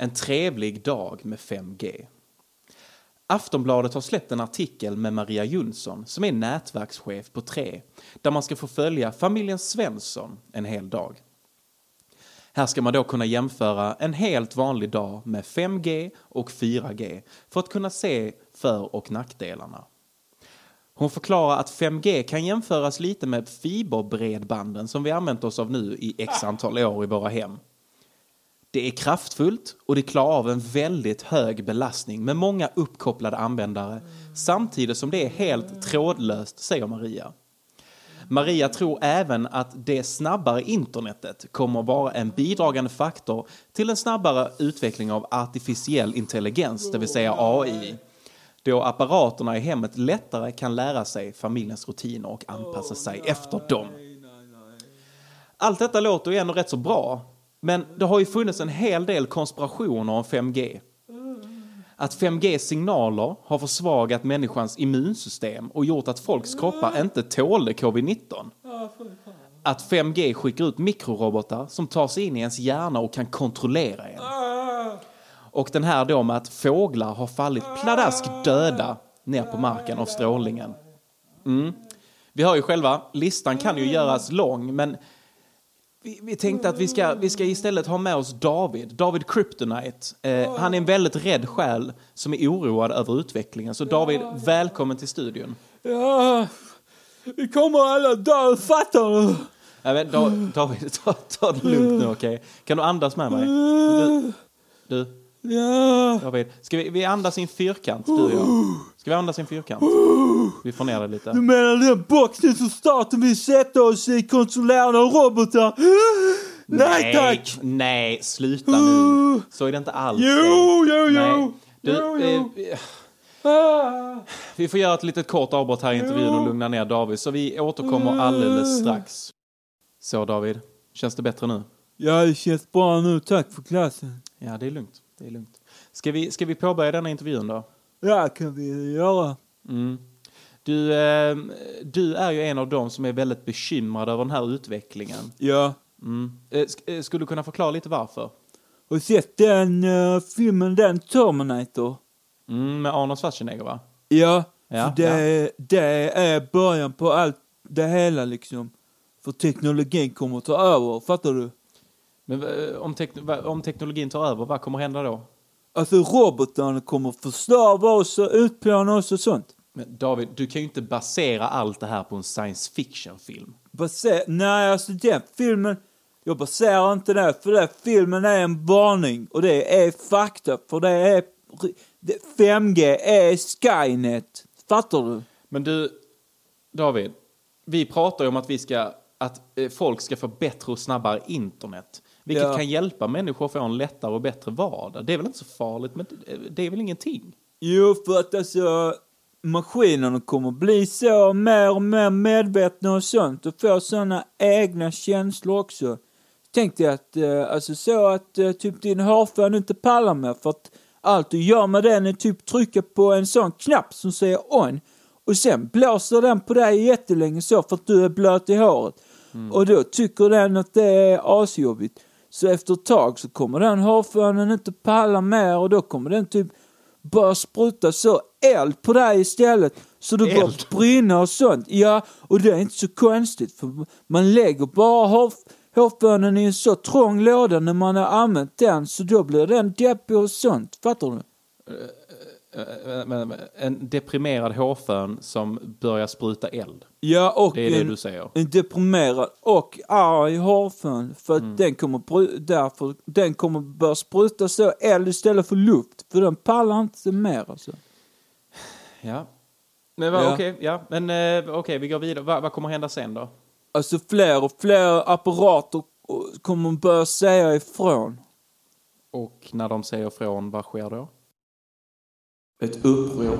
En trevlig dag med 5G. Aftonbladet har släppt en artikel med Maria Jonsson som är nätverkschef på 3 där man ska få följa familjen Svensson en hel dag. Här ska man då kunna jämföra en helt vanlig dag med 5G och 4G för att kunna se för och nackdelarna. Hon förklarar att 5G kan jämföras lite med fiberbredbanden som vi använt oss av nu i x antal år i våra hem. Det är kraftfullt och det klarar av en väldigt hög belastning med många uppkopplade användare samtidigt som det är helt trådlöst, säger Maria. Maria tror även att det snabbare internetet kommer vara en bidragande faktor till en snabbare utveckling av artificiell intelligens, det vill säga AI. Då apparaterna i hemmet lättare kan lära sig familjens rutiner och anpassa sig efter dem. Allt detta låter ju ändå rätt så bra, men det har ju funnits en hel del konspirationer om 5G. Att 5G-signaler har försvagat människans immunsystem och gjort att folks kroppar inte tålde covid-19. Att 5G skickar ut mikrorobotar som tar sig in i ens hjärna och kan kontrollera en. Och den här då med att fåglar har fallit pladask döda ner på marken av strålningen. Mm. Vi hör ju själva, listan kan ju göras lång, men vi, vi tänkte att vi ska, vi ska istället ha med oss David, David Kryptonite. Eh, han är en väldigt rädd själ som är oroad över utvecklingen. Så David, välkommen till studion. Ja, vi kommer alla dö, fattar du? Ja, men, da, David, ta, ta det lugnt nu, okej? Kan du andas med mig? Du, du Ja, David, ska vi, vi andas i en fyrkant, du och jag? Ska vi andas i en fyrkant? Vi får ner det lite. du menar den boxen som staten vill sätta oss i kontrollerade av robotar? Nej tack! Nej, sluta nu. Så är det inte alls. Jo, jo, jo! Du, Jo, jo. eh, Ah. Vi får göra ett litet kort avbrott här i intervjun och lugna ner David, så vi återkommer alldeles strax. Så David, känns det bättre nu? Ja, det känns bra nu. Tack för klassen. Ja, det är lugnt. Det är lugnt. Ska vi, ska vi påbörja denna intervjun då? Ja, kan vi göra. Mm. Du, eh, du är ju en av dem som är väldigt bekymrad över den här utvecklingen. Ja. Mm. Eh, sk- eh, skulle du kunna förklara lite varför? Har du sett den uh, filmen, den Terminator? Mm, med Arnold Schwarzenegger va? Ja, Ja, för det, det är början på allt det hela liksom. För teknologin kommer att ta över, fattar du? Men eh, om, tek- om teknologin tar över, vad kommer hända då? Alltså robotarna kommer förstöra oss och utplåna oss och sånt. Men David, du kan ju inte basera allt det här på en science fiction-film. Baser nej, alltså den filmen, jag baserar inte det, för den filmen är en varning och det är fakta, för det är, det, 5G är Skynet. Fattar du? Men du, David, vi pratar ju om att vi ska att eh, folk ska få bättre och snabbare internet. Vilket Ja. kan hjälpa människor att få en lättare och bättre vardag. Det är väl inte så farligt, men det- är väl ingenting? Jo, för att alltså maskinerna kommer bli så mer och mer medvetna och sånt och få såna egna känslor också. Tänk dig att, eh, alltså så att eh, typ din hårfön inte pallar mer för att allt du gör med den är typ trycka på en sån knapp som säger on och sen blåser den på dig jättelänge så för att du är blöt i håret. Och då tycker den att det är asjobbigt. Så efter ett tag så kommer den hårfönen inte palla mer och då kommer den typ börja spruta så eld på dig istället. Så du börjar brinna och sånt. Ja, och det är inte så konstigt för man lägger bara hår, hårfönen i en så trång låda när man har använt den så då blir den deppig och sånt. Fattar du? Eh, men- men En deprimerad hårfön som börjar spruta eld. Ja, och Det är det en, du säger. en deprimerad och arg hårfön för att Mm. den kommer därför den kommer börja spruta så eld istället för luft för den pallar inte mer alltså. Ja. Men va, Ja. okej, ja. Men eh, okej, vi går vidare. Va, vad kommer hända sen då? Alltså fler och fler apparater kommer börja säga ifrån. Och när de säger ifrån, vad sker då? Ett uppror.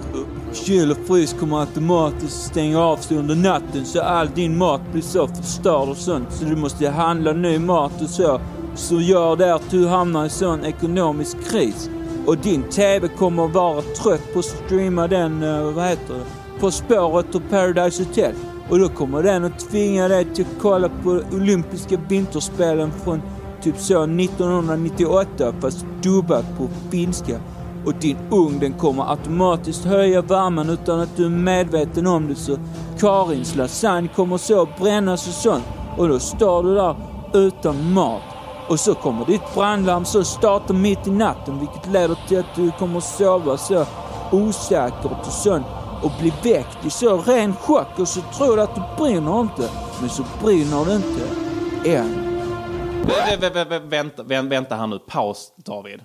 Kyl och frys kommer automatiskt stänga av sig under natten så all din mat blir så förstörd och sånt så du måste handla ny mat och så. Så gör det att du hamnar i sån ekonomisk kris. Och din TV kommer att vara trött på att streama den, eh, vad heter det, På spåret och Paradise Hotel. Och då kommer den att tvinga dig till att kolla på olympiska vinterspelen från typ så 1998 fast dubbat på finska. Och din ugn den kommer automatiskt höja värmen utan att du är medveten om det så Karins lasagne kommer så brännas och sånt. Och då står du där utan mat. Och så kommer ditt brandlarm så starta mitt i natten vilket leder till att du kommer sova så osäkert och sånt och bli väckt i så ren chock och så tror du att du brinner inte. Men så brinner det inte än. Vänta, Vänta, vänta här nu, paus David.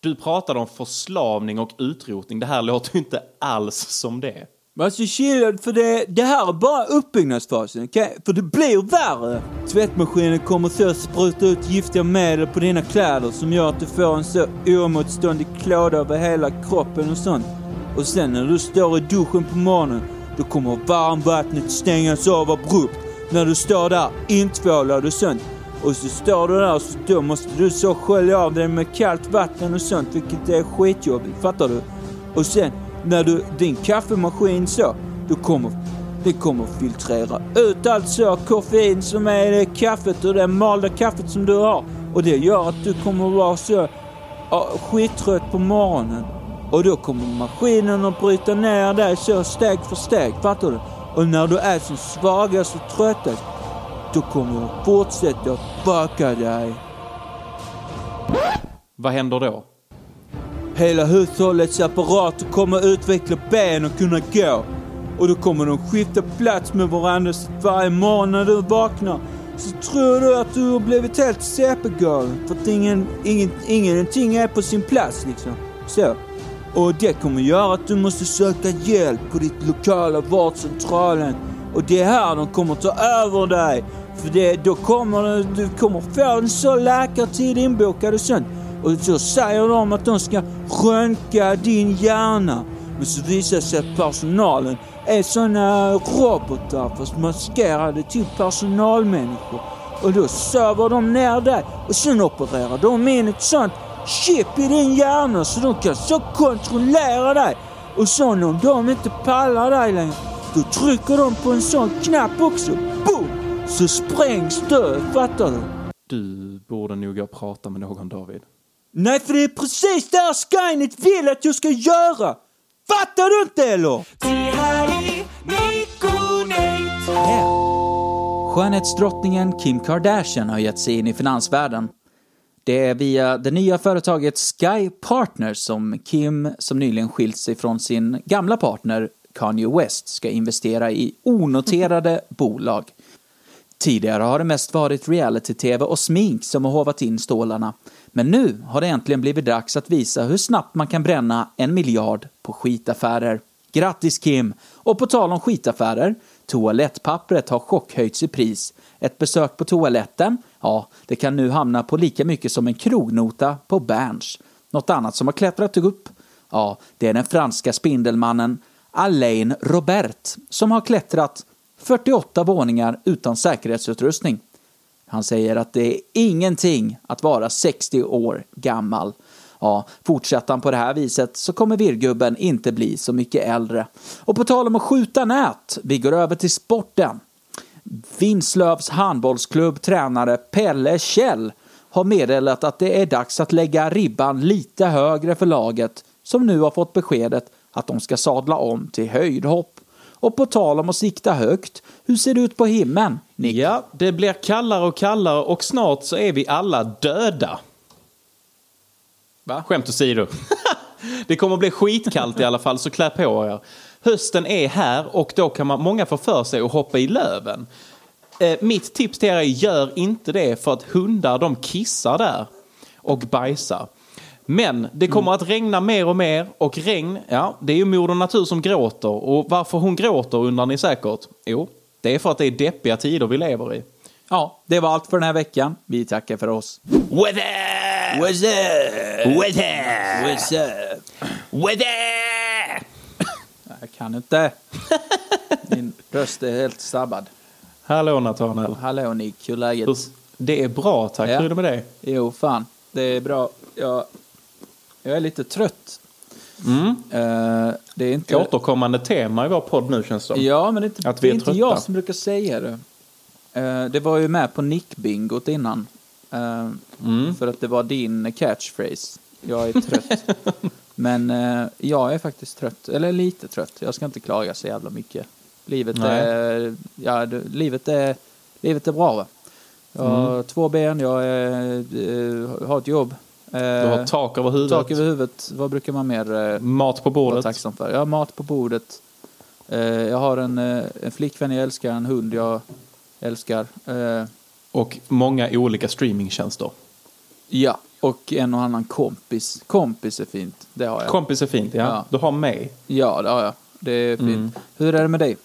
Du pratade om förslavning och utrotning. Det här låter ju inte alls som det. Men alltså chilla, för det, det här är bara uppbyggnadsfasen, okej? För det blir värre. Tvättmaskinen kommer så spruta ut giftiga medel på dina kläder som gör att du får en så oemotståndlig klåda över hela kroppen och sånt. Och sen när du står i duschen på morgonen, då kommer varmvattnet stängas av abrupt. När du står där intvålad och sånt. Och så står du där och så då måste du så skölja av dig med kallt vatten och sånt, vilket är skitjobbigt. Fattar du? Och sen när du, din kaffemaskin så, då kommer det kommer filtrera ut allt så koffein som är i det kaffet och det malda kaffet som du har. Och det gör att du kommer vara så ja, skittrött på morgonen. Och då kommer maskinen att bryta ner dig så steg för steg, fattar du? Och när du är som svagast och tröttast, då kommer de fortsätta fucka dig. Vad händer då? Hela hushållets apparater kommer utveckla ben och kunna gå. Och då kommer de skifta plats med varandra så varje morgon när du vaknar så tror du att du har blivit helt CP-galen. För att ingen, ingen, ingenting är på sin plats liksom. Så. Och det kommer göra att du måste söka hjälp på ditt lokala vårdcentralen. Och det är här de kommer ta över dig. För det, då kommer du, du kommer få en så läkartid inbokad och sånt. Och så säger de att de ska röntga din hjärna. Men så visar det sig att personalen är såna robotar fast maskerade till personalmänniskor. Och då söver de ner dig och sen opererar de in ett sånt chip i din hjärna så de kan så kontrollera dig. Och så om de inte pallar dig längre, då trycker de på en sån knapp också. Boom! Så sprängs du, fattar du? Du borde nog prata med någon David. Nej, för det är precis det här Skynet vill att jag ska göra! Fattar du inte eller? Skönhetsdrottningen Kim Kardashian har gett sig in i finansvärlden. Det är via det nya företaget Sky Partners som Kim, som nyligen skilt sig från sin gamla partner Kanye West, ska investera i onoterade bolag. Tidigare har det mest varit reality-tv och smink som har hovat in stålarna. Men nu har det äntligen blivit dags att visa hur snabbt man kan bränna en miljard på skitaffärer. Grattis Kim! Och på tal om skitaffärer, toalettpappret har chockhöjts i pris. Ett besök på toaletten, ja, det kan nu hamna på lika mycket som en krognota på Berns. Något annat som har klättrat upp, ja, det är den franska spindelmannen Alain Robert som har klättrat 48 våningar utan säkerhetsutrustning. Han säger att det är ingenting att vara 60 år gammal. Ja, fortsätter han på det här viset så kommer virrgubben inte bli så mycket äldre. Och på tal om att skjuta nät, vi går över till sporten. Vinslövs handbollsklubb tränare Pelle Kjell har meddelat att det är dags att lägga ribban lite högre för laget som nu har fått beskedet att de ska sadla om till höjdhopp. Och på tal om att sikta högt, hur ser det ut på himlen, Nick? Ja, det blir kallare och kallare och snart så är vi alla döda. Va? Skämt åsido. det kommer att bli skitkallt i alla fall, så klä på er. Hösten är här och då kan man, många få för sig att hoppa i löven. Eh, mitt tips till er är gör inte det för att hundar de kissar där och bajsar. Men det kommer att regna mer och mer och regn, ja, det är ju moder natur som gråter. Och varför hon gråter undrar ni säkert? Jo, det är för att det är deppiga tider vi lever i. Ja, det var allt för den här veckan. Vi tackar för oss. Up? What's up? What's up? Jag kan inte. Min röst är helt stabbad. Hallå Nathanael. Hallå Nick, hur är läget? Det är bra tack. Ja. Hur är det med dig? Jo, fan. Det är bra. Jag, jag är lite trött. Mm. Eh, det är inte... Återkommande tema i vår podd nu känns det som. Ja, men det är inte, Att vi är inte trötta. jag som brukar säga det. Eh, det var ju med på Nick-bingot innan. Eh, Mm. För att det var din catchphrase. Jag är trött. men jag är faktiskt trött. Eller lite trött. Jag ska inte klaga så jävla mycket. Livet Nej. är... Ja, det, livet är... Livet är bra va? Jag har Mm. två ben, jag är, har ett jobb. Eh, Du har tak över huvudet. tak över huvudet. Vad brukar man mer eh, Mat på vara bordet. tacksam för? Har mat på bordet. Eh, jag har en, eh, en flickvän jag älskar, en hund jag älskar. Eh, Och många olika streamingtjänster. ja, och en och annan kompis. Kompis är fint, det har jag. Kompis är fint, ja. Ja. Du har mig. ja, det har jag. Det är fint. Mm. Hur är det med dig?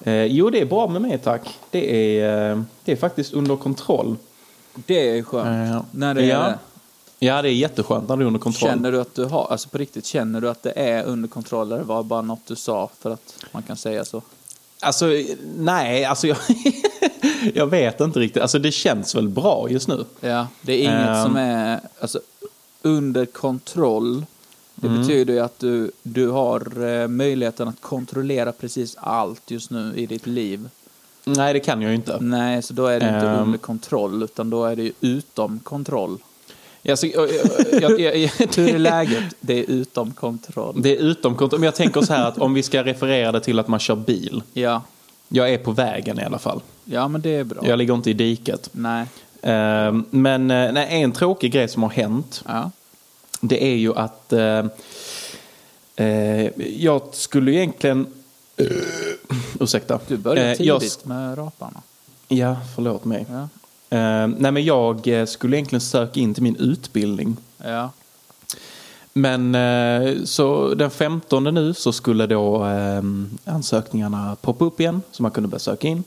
Eh, jo, det är bra med mig tack. Det är, eh, det är faktiskt under kontroll. Det är skönt. Eh, När det ja. är, Ja, det är jätteskönt när det är under kontroll. känner du att du har, alltså på riktigt, känner du att det är under kontroll eller var det bara något du sa för att man kan säga så? Alltså, nej, alltså jag, jag vet inte riktigt. Alltså det känns väl bra just nu. Ja, det är inget Ehm. som är alltså, under kontroll. Det Mm. betyder ju att du, du har eh, möjligheten att kontrollera precis allt just nu i ditt liv. Nej, det kan jag ju inte. Nej, så då är det inte Ehm. under kontroll, utan då är det ju utom kontroll. Alltså, jag, jag, jag, jag, Hur är läget? Det är utom kontroll. det är utom kontroll. Men jag tänker så här att om vi ska referera det till att man kör bil. Ja, Jag är på vägen i alla fall. ja men det är bra. Jag ligger inte i diket. Nej, Ehm, Men eh, nej, en tråkig grej som har hänt. ja. Det är ju att eh, jag skulle egentligen... Uh, ursäkta. Du börjar Eh, tidigt jag- med raparna. Ja, förlåt mig. Ja, Eh, nej, men jag eh, skulle egentligen söka in till min utbildning. ja. Men eh, så den 15 nu så skulle då eh, ansökningarna poppa upp igen så man kunde börja söka in.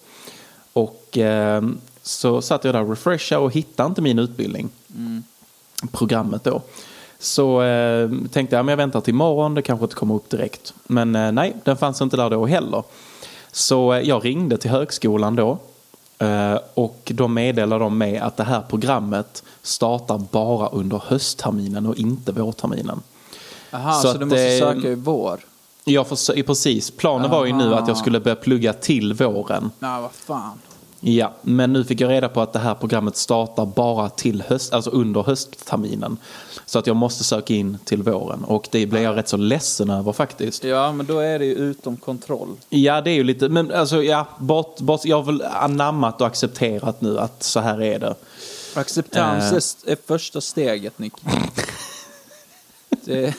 Och så satt jag där och refreshade och hittade inte min utbildning. Mm. Programmet då. Så tänkte jag men jag väntar till imorgon, det kanske inte kommer upp direkt. Men nej, den fanns inte där då heller. Så jag ringde till högskolan då. Eh, och då meddelade de mig att det här programmet startar bara under höstterminen och inte vårterminen. Aha, Så så, att du måste det- söka i vår? Får, precis, planen var ju nu Aha. att jag skulle börja plugga till våren. Nej, vad fan. Ja, men nu fick jag reda på att det här programmet startar bara till höst, alltså under höstterminen. Så att jag måste söka in till våren och det blir jag rätt så ledsen över faktiskt. Ja, men då är det ju utom kontroll. Ja, det är ju lite, men alltså ja, bort, bort, jag har väl anammat och accepterat nu att så här är det. Acceptans Eh. är är första steget, Nick. Det,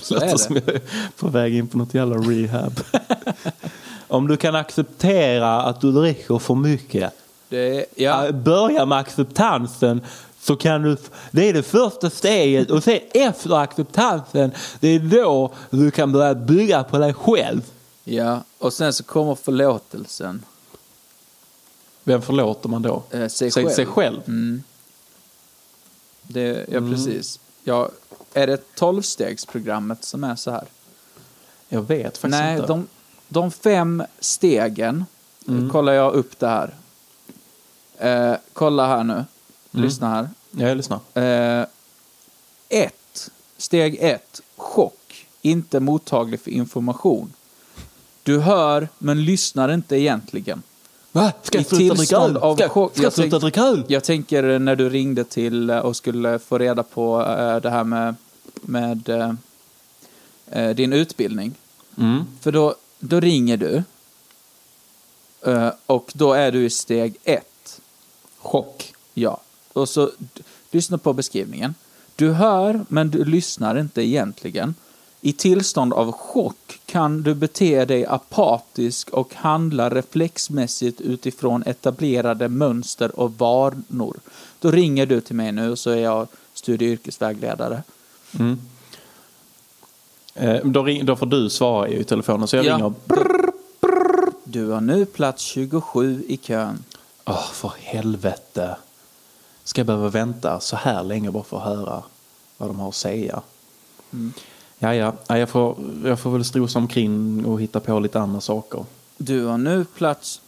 så Låter är som jag är på väg in på något jävla rehab. Om du kan acceptera att du dricker för mycket, det ja, Ja. Börja med acceptansen så kan du, det är det första steget och sen efter acceptansen, det är då du kan börja bygga på dig själv. ja, och sen så kommer förlåtelsen. Vem förlåter man då? Eh, sig, Sig- själv. sig själv? Mm. Det, ja, Mm. precis. Ja, är det tolvstegsprogrammet som är så här? Jag vet faktiskt Nej, inte. de, de fem stegen, Mm. kollar jag upp det här. Eh, kolla här nu. Mm. Lyssna här. Ja, jag lyssnar. Eh, ett. Steg ett. Chock. Inte mottaglig för information. Du hör, men lyssnar inte egentligen. Va? Ska jag sluta dricka öl? av Ska, chock. ska jag Jag sluta dricka öl? Jag tänker när du ringde till eh, och skulle få reda på eh, det här med, med eh, din utbildning. Mm. För då, då ringer du. eh, Och då är du i steg ett. Chock. Ja. Och så lyssna på beskrivningen. Du hör, men du lyssnar inte egentligen. I tillstånd av chock kan du bete dig apatisk och handla reflexmässigt utifrån etablerade mönster och vanor. Då ringer du till mig nu och så är jag studie och yrkesvägledare. Mm. Eh, då, ring, då får du svara i telefonen så jag Ja. ringer. Du har nu plats 27 i kön. Åh, för helvete. Ska jag behöva vänta så här länge bara för att höra vad de har att säga? Ja, ja, ja jag, får, jag får väl strosa omkring och hitta på lite andra saker. Du har nu plats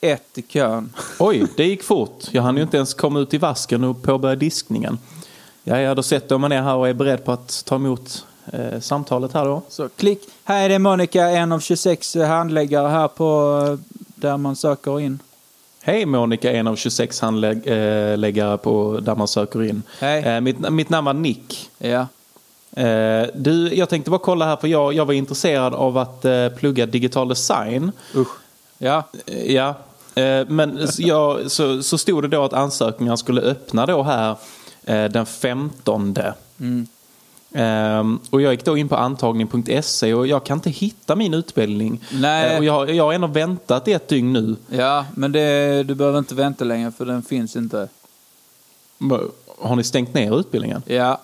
ett i kön. Oj, det gick fort. Jag hann ju inte ens komma ut i vasken och påbörja diskningen. Ja, ja, då sätter jag mig ner här och är beredd på att ta emot eh, samtalet här då. Så klick. Här är det Monica, en av 26 handläggare här på eh, där man söker in. Hej Monica, en av 26 handläggare på där man söker in. Hej. Eh, mitt, mitt namn är Nick. Ja. Eh, du, jag tänkte bara kolla här för jag, jag var intresserad av att eh, plugga digital design. Usch. Ja. Eh, ja, eh, men jag, så, så stod det då att ansökningarna skulle öppna då här eh, den 15. Mm. Ehm, och jag gick då in på antagning.se och jag kan inte hitta min utbildning. Eh, och jag, jag har ändå väntat ett dygn nu. Ja, men det, du behöver inte vänta längre för den finns inte. Har ni stängt ner utbildningen? Ja.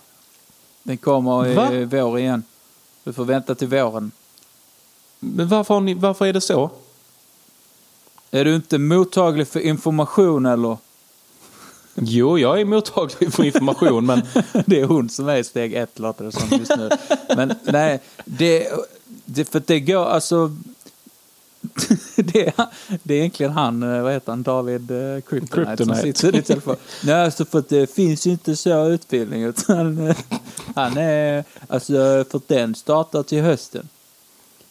Den kommer i Va? vår igen. Du får vänta till våren. Men varför, har ni, varför är det så? Är du inte mottaglig för information eller? Jo, jag är mottaglig för information men Det är hon som är i steg ett låter det som just nu. Men nej, det, det, för det går alltså... Det det är egentligen han, eh, vad heter han, David eh, Kryptonite, som Kryptonite. sitter i telefon. Nej, alltså för att det finns ju inte så utbildning utan eh, han är, alltså för att den startar till hösten.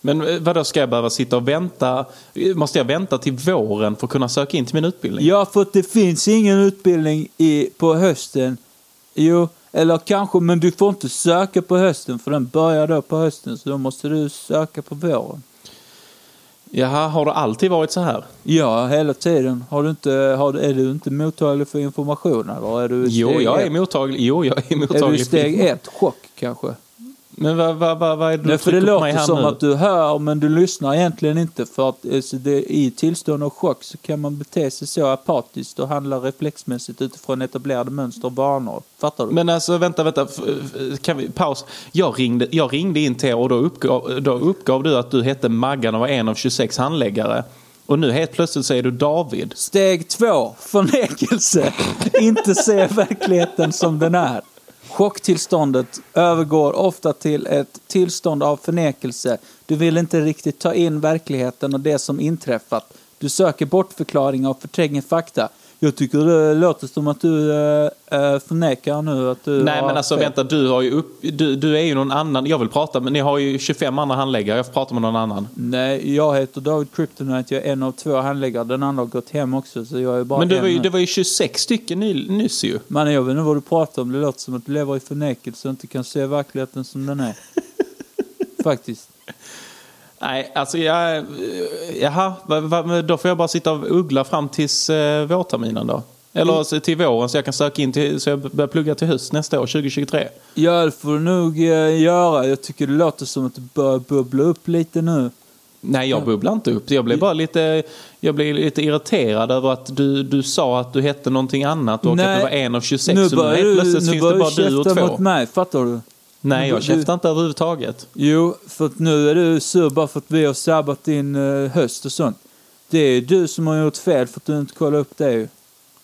Men eh, vadå, ska jag behöva sitta och vänta? Måste jag vänta till våren för att kunna söka in till min utbildning? Ja, för att det finns ingen utbildning i, på hösten. Jo, eller kanske, men du får inte söka på hösten för den börjar då på hösten så då måste du söka på våren. Jaha, har det alltid varit så här? Ja, hela tiden. Har du inte, har, är du inte mottaglig för information eller är du Jo, jag är mottaglig. Jo, jag är Är du mottaglig. i steg ett, chock kanske? Men vad, vad, vad, vad är det du Nej, för det låter som nu? att du hör men du lyssnar egentligen inte för att alltså, det, i tillstånd av chock så kan man bete sig så apatiskt och handla reflexmässigt utifrån etablerade mönster och vanor. Fattar du? Men alltså vänta, vänta. Kan vi, paus. Jag ringde, jag ringde in till er och då uppgav, då uppgav du att du hette Maggan och var en av 26 handläggare. Och nu helt plötsligt säger du David. Steg två, förnekelse. inte se verkligheten som den är. Chocktillståndet övergår ofta till ett tillstånd av förnekelse. Du vill inte riktigt ta in verkligheten och det som inträffat. Du söker bortförklaringar och förtränger fakta. Jag tycker det låter som att du äh, förnekar nu att du Nej har men alltså fel. vänta, du, har ju upp, du, du är ju någon annan. Jag vill prata med, ni har ju 25 andra handläggare. Jag får prata med någon annan. Nej, jag heter David Kryptonite. Jag är en av två handläggare. Den andra har gått hem också så jag är bara Men det var, ju, det var ju 26 stycken ny, nyss ju. Man, jag vet inte vad du pratar om. Det låter som att du lever i förnekelse och inte kan se verkligheten som den är. Faktiskt. Nej, alltså jag... Jaha, då får jag bara sitta och uggla fram tills eh, vårterminen då? Eller alltså till våren så jag kan söka in till, så jag börjar plugga till höst nästa år, 2023. Ja, det får du nog eh, göra. Jag tycker det låter som att du börjar bubbla upp lite nu. Nej, jag bubblar inte upp. Jag blev bara lite, jag blev lite irriterad över att du, du sa att du hette någonting annat och att du var en av 26. nu så nu börjar helt du, plötsligt nu finns det börjar bara du och två. mot mig, fattar du? Nej, jag käftar inte överhuvudtaget. Jo, för att nu är du sur bara för att vi har sabbat din eh, höst och sånt. Det är du som har gjort fel för att du inte kollar upp det ju.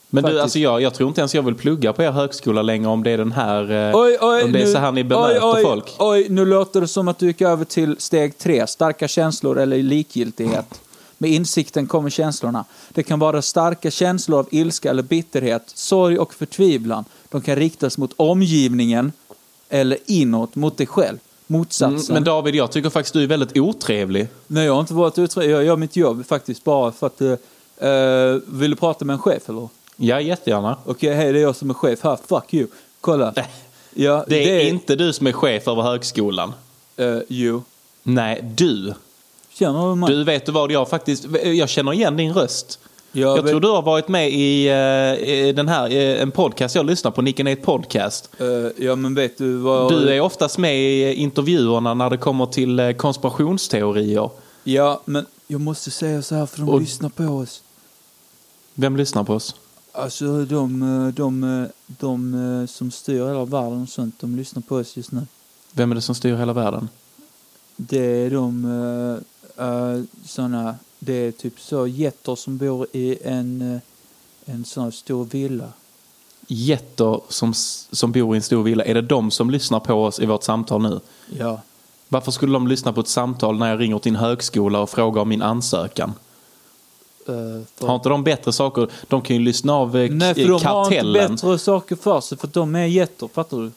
Men du, Faktiskt. alltså jag, jag tror inte ens jag vill plugga på er högskola längre om det är den här... eh, Oj, oj, om det är nu, så här ni bemöter oj, oj, folk. Oj, nu låter det som att du gick över till steg tre. Starka känslor eller likgiltighet. Med insikten kommer känslorna. Det kan vara starka känslor av ilska eller bitterhet, sorg och förtvivlan. De kan riktas mot omgivningen eller inåt, mot dig själv. Motsatsen. Mm, Men David, jag tycker faktiskt du är väldigt otrevlig. Nej, jag har inte varit utredd. Jag gör mitt jobb faktiskt bara för att... Uh, vill du prata med en chef eller? Ja, jättegärna. Okej, hej det är jag som är chef här. Fuck you. Kolla. Ja, Det är inte du som är chef över högskolan. Uh, jo. Nej, du. Känner du mig? Du, vet du vad? Jag faktiskt... Jag känner igen din röst. Jag Jag tror du har varit med i, eh, i den här, eh, en podcast jag lyssnar på, Nick and Nate Podcast. Eh, ja, men vet du vad... Du är oftast med i intervjuerna när det kommer till eh, konspirationsteorier. Ja, men jag måste säga så här för de Och- lyssnar på oss. Vem lyssnar på oss? Alltså de, de, de, eh, som styr hela världen och sånt, de lyssnar på oss just nu. Vem är det som styr hela världen? Det är de uh, såna, det är typ så getter som bor i en, eh, en sån stor villa. Getter som, som bor i en stor villa, är det de som lyssnar på oss i vårt samtal nu? Ja. Varför skulle de lyssna på ett samtal när jag ringer till en högskola och frågar om min ansökan? eh, för- Har inte de bättre saker? De kan ju lyssna av eh, Nej, för de har inte kartellen. bättre saker för sig, för de är getter, fattar du?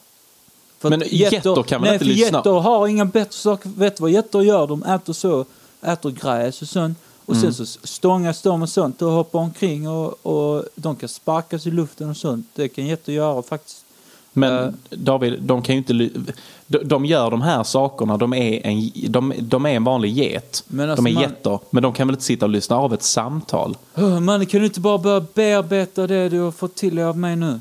För Men getter kan väl nej, inte lyssna? Getter har inga bättre saker. Vet du vad getter gör? De äter så, äter gräs och sånt. Och Mm. sen så stångas de och sånt och hoppar omkring och, och de kan sparkas i luften och sånt. Det kan getter göra faktiskt. Men Eh. David, de kan ju inte... De, de gör de här sakerna, de är en, de, de är en vanlig get. Alltså de är man- getter, men de kan väl inte sitta och lyssna av ett samtal? Man, kan du inte bara börja bearbeta det du har fått till dig av mig nu?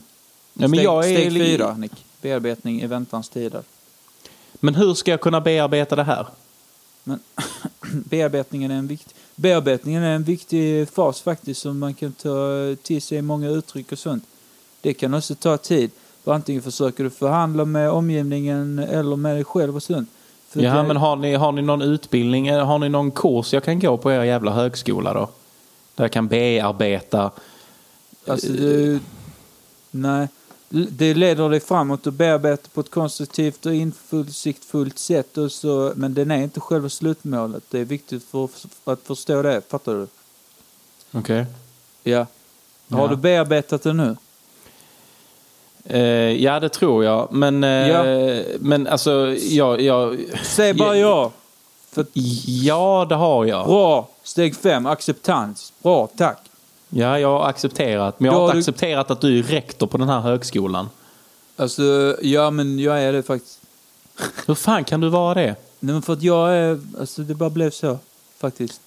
Ja, men steg, jag är steg fyra, Nick. Bearbetning i väntans tider. Men hur ska jag kunna bearbeta det här? Men bearbetningen är en viktig, bearbetningen är en viktig fas faktiskt som man kan ta till sig många uttryck och sånt. Det kan också ta tid. För antingen försöker du förhandla med omgivningen eller med dig själv och sånt. För Ja, det- men har ni, har ni någon utbildning, eller har ni någon kurs jag kan gå på er jävla högskola då? Där jag kan bearbeta... Alltså du... Nej. Det leder dig framåt och bearbeta på ett konstruktivt och insiktsfullt sätt. Och så, men den är inte själva slutmålet. Det är viktigt för, för att förstå det. Fattar du? Okej. Ja. Har Ja. du bearbetat det nu? Eh, ja, det tror jag. Men, eh, Ja. men alltså, jag, jag, Säg bara ja. För, ja, det har jag. bra. Steg fem, acceptans. Bra, tack. Ja, jag har accepterat. Men jag har har inte du- accepterat att du är rektor på den här högskolan. Alltså, ja men jag är det faktiskt. Hur fan kan du vara det? Nej men för att jag är, alltså det bara blev så. Faktiskt.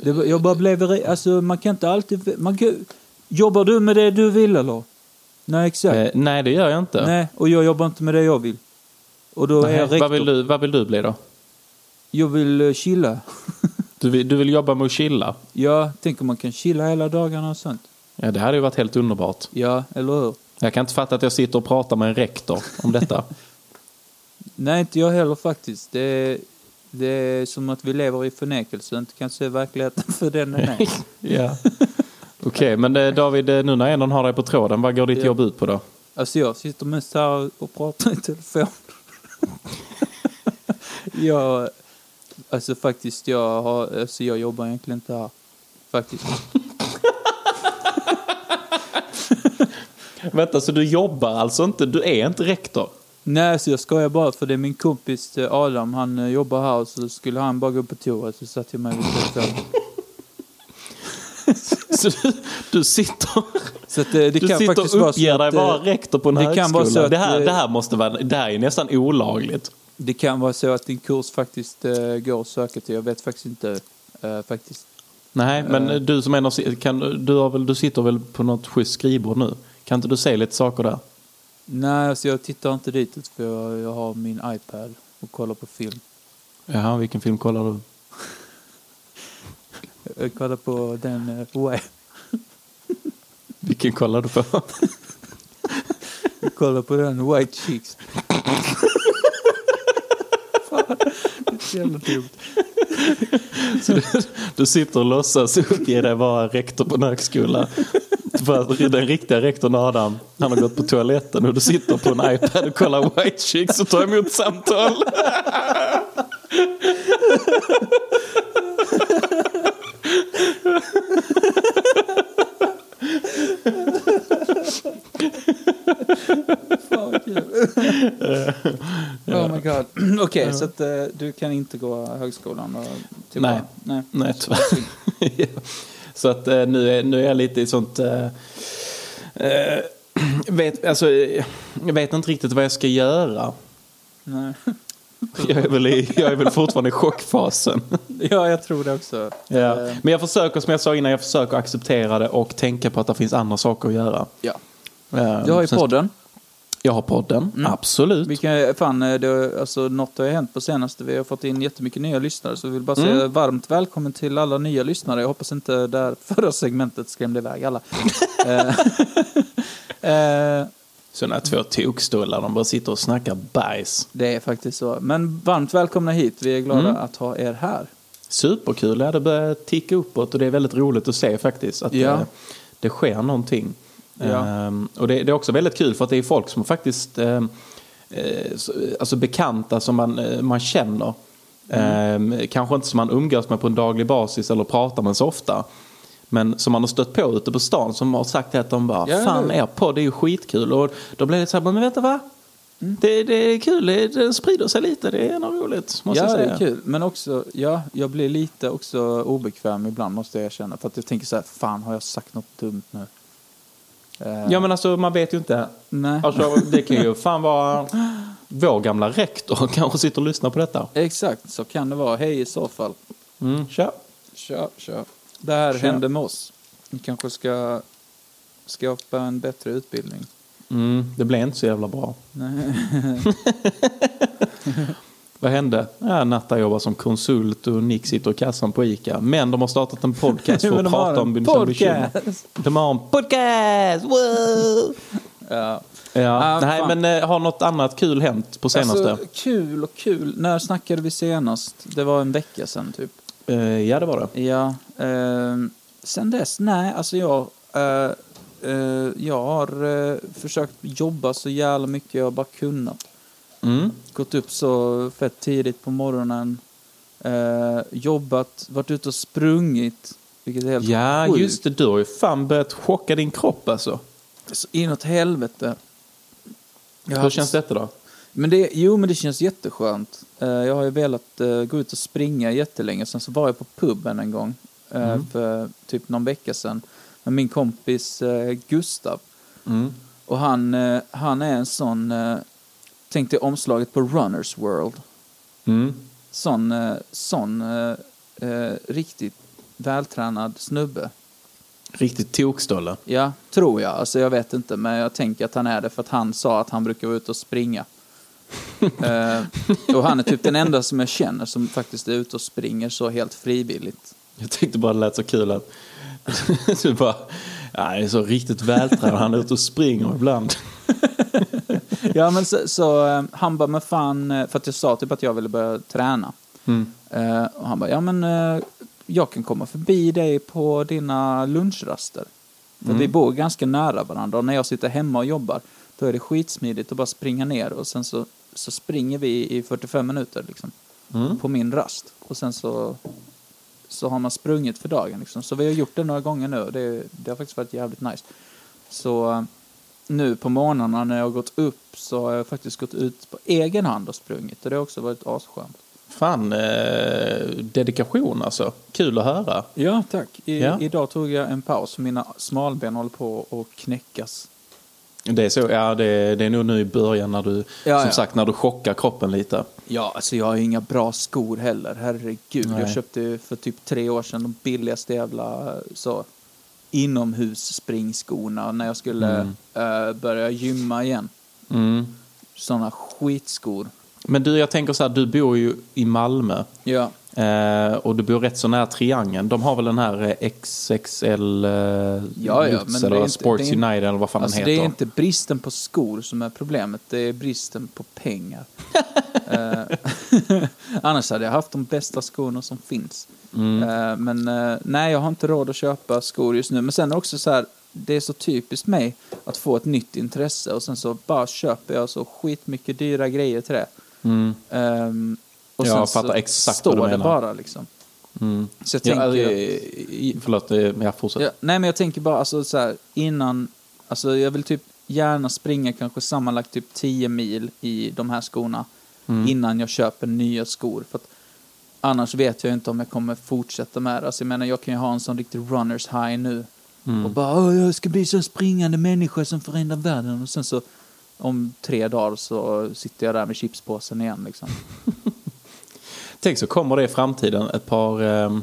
Det, jag bara blev, alltså man kan inte alltid, man kan, jobbar du med det du vill eller? Nej exakt. Eh, nej, det gör jag inte. Nej, och jag jobbar inte med det jag vill. Och då är Nej, jag rektor. vad, vill du, vad vill du bli då? Jag vill eh, chilla. Du vill, du vill jobba med att chilla? Jag tänker man kan chilla hela dagarna och sånt. Ja, det hade ju varit helt underbart. Ja, eller hur? Jag kan inte fatta att jag sitter och pratar med en rektor om detta. Nej, inte jag heller faktiskt. Det är, det är som att vi lever i förnekelse och inte kan se verkligheten för den den är. ja. Okej, men eh, David, eh, nu när ändå har dig på tråden, vad går ditt Ja. jobb ut på då? Alltså jag sitter mest här och pratar i telefon. jag, alltså faktiskt, jag, har, alltså jag jobbar egentligen inte här. Faktiskt. Vänta, så du jobbar alltså inte? Du är inte rektor? Nej, så jag skojar bara för det är min kompis eh, Adam, han eh, jobbar här och så skulle han bara gå på toa så satte jag mig vid. Så du, du sitter, Så att, eh, det du kan sitter faktiskt och vara uppger dig att, eh, vara rektor på en det kan högskola? vara så att, det, här, eh, det, här måste vara, det här är nästan olagligt. Det kan vara så att din kurs faktiskt uh, går att söka till. Jag vet faktiskt inte. eh, faktiskt. Nej, men Eh. du som ändå si- kan, du, har väl, du sitter väl på något schysst skrivbord nu? Kan inte du säga lite saker där? Nej, alltså jag tittar inte ditåt för jag, jag har min iPad och kollar på film. Jaha, vilken film kollar du? Jag kollar på den... Uh. Vilken kollar du på? Jag kollar på den White Chicks. Fan, det är så jävla dumt. Så du, du sitter och låtsas uppge dig vara rektor på en högskola. För den riktiga rektorn Adam, han har gått på toaletten och du sitter på en iPad och kollar White Chicks och tar emot samtal. Fan vad kul. oh my god. Okej, så att eh, du kan inte gå högskolan? Och, till Nej. Nej. Nej, tyvärr. Ja. Så att eh, nu är, nu är jag lite i sånt... eh, eh, vet, alltså, jag vet inte riktigt vad jag ska göra. Nej. Jag är väl, i, jag är väl fortfarande i chockfasen. Ja, jag tror det också. Ja. Eh, Men jag försöker, som jag sa innan, jag försöker acceptera det och tänka på att det finns andra saker att göra. ja. Eh, Du har ju sen- podden. Jag har podden, Mm. absolut. Vi kan, fan, eh, det, alltså, något har hänt på senaste. Vi har fått in jättemycket nya lyssnare. Så vi vill bara säga Mm. varmt välkommen till alla nya lyssnare. Jag hoppas inte det här förra segmentet skrämde iväg alla. Eh, eh, Sådana två tokstollar, de bara sitter och snackar bajs. det är faktiskt så. Men varmt välkomna hit. Vi är glada Mm. att ha er här. Superkul, ja, det börjar ticka uppåt och det är väldigt roligt att se faktiskt. Att Ja. eh, det sker någonting. Ja. Ehm, och det, det är också väldigt kul för att det är folk som faktiskt, ehm, eh, så- alltså bekanta som man, eh, man känner. Mm. Ehm, kanske inte som man umgås med på en daglig basis eller pratar med så ofta. Men som man har stött på ute på stan som har sagt att de bara, Ja, fan det- er podd är ju skitkul. Och då blir det så här, men vänta va? Mm. Det, det är kul, det, det sprider sig lite, det är nog roligt. Måste ja, jag det säga. är kul. Men också, ja, jag blir lite också obekväm ibland måste jag erkänna. För att jag tänker så här, fan har jag sagt något dumt nu? Eh, Ja men alltså man vet ju inte. Nej. Alltså det kan ju fan vara vår gamla rektor kanske sitter och lyssnar på detta. Exakt, så kan det vara. Hej i så fall. Mm, kör. Kör, kör. Det här hände med oss. Vi kanske ska skapa en bättre utbildning. Mm, det blev inte så jävla bra. Vad hände? Ja, Natta jobbar som konsult och Nick sitter i kassan på ICA. Men de har startat en podcast för att prata om sina bekymmer. De har en podcast! Wow! Ja. Ja, Ah, nej fan. men eh, har något annat kul hänt på senaste? Alltså, kul och kul. När snackade vi senast? Det var en vecka sedan typ. Eh, ja det var det. Ja. Eh, sen dess, nej, alltså jag... Eh, eh, jag har eh, försökt jobba så jävla mycket jag bara kunnat. Mm. Gått upp så fett tidigt på morgonen. Jobbat, varit ute och sprungit. Vilket är helt Ja sjukt. just det, du har ju fan börjat chocka din kropp alltså. Så inåt helvete. Jag Hur känns detta då? Men det, jo, men det känns jätteskönt. Jag har ju velat gå ut och springa jättelänge. Sen så var jag på puben en gång eh, för typ någon vecka sedan med min kompis eh, Gustav. Mm. Och han, eh, han är en sån, tänk dig omslaget på Runners World. Mm. Sån, sån riktigt vältränad snubbe. Riktigt tokstolle. Ja, tror jag. Alltså jag vet inte, men jag tänker att han är det för att han sa att han brukar vara ute och springa. eh, och han är typ den enda som jag känner som faktiskt är ute och springer så helt frivilligt. Jag tyckte bara det lät så kul att du bara, är så riktigt vältränad, han är ute och springer ibland. Ja, men så, så eh, han bara, men fan, eh, för att jag sa typ att jag ville börja träna. Mm. Eh, och han bara, ja men jag kan komma förbi dig på dina lunchraster. För vi bor ganska nära varandra och när jag sitter hemma och jobbar då är det skitsmidigt att bara springa ner och sen så, så springer vi i 45 minuter liksom. Mm. På min rast. Och sen så, så har man sprungit för dagen liksom. Så vi har gjort det några gånger nu och det, det har faktiskt varit jävligt nice. Så eh, nu på morgnarna när jag har gått upp så har jag faktiskt gått ut på egen hand och sprungit och det har också varit asskönt. Fan, eh, dedikation alltså. Kul att höra. Ja, tack. I, Ja. Idag tog jag en paus. Mina smalben håller på att knäckas. Det är, så, ja, det, det är nog nu i början när du, Ja, som ja. sagt, när du chockar kroppen lite. Ja, alltså jag har ju inga bra skor heller. Herregud. Nej. Jag köpte för typ tre år sedan de billigaste jävla så, inomhusspringskorna när jag skulle eh, börja gymma igen. Mm. Sådana skitskor. Men du, jag tänker så här, du bor ju i Malmö. Ja. Eh, och du bor rätt så nära Triangeln. De har väl den här eh, XXL eh, Ja, ja, Lutz det eller inte- Sports det är United eller vad fan Alltså den det heter. är inte bristen på skor som är problemet, det är bristen på pengar. Eh, Annars hade jag haft de bästa skorna som finns. Mm. Eh, Men eh, nej, jag har inte råd att köpa skor just nu. Men sen också så här, det är så typiskt mig att få ett nytt intresse och sen så bara köper jag så skitmycket dyra grejer till det. Mm. Och Jag sen fattar så exakt står vad du det menar. bara liksom. Mm. Så jag Ja, tänker... alltså, jag- förlåt, eh, jag fortsätter. Ja, nej, men jag tänker bara alltså, så här, innan... Alltså, jag vill typ gärna springa kanske sammanlagt typ 10 mil i de här skorna Mm. innan jag köper nya skor. För att annars vet jag inte om jag kommer fortsätta med det. Alltså, jag menar, jag kan ju ha en sån riktig runners high nu. Mm. Och bara, jag ska bli så springande människa som förändrar världen. Och sen så om tre dagar så sitter jag där med chipspåsen igen liksom. Tänk så kommer det i framtiden ett par, eh,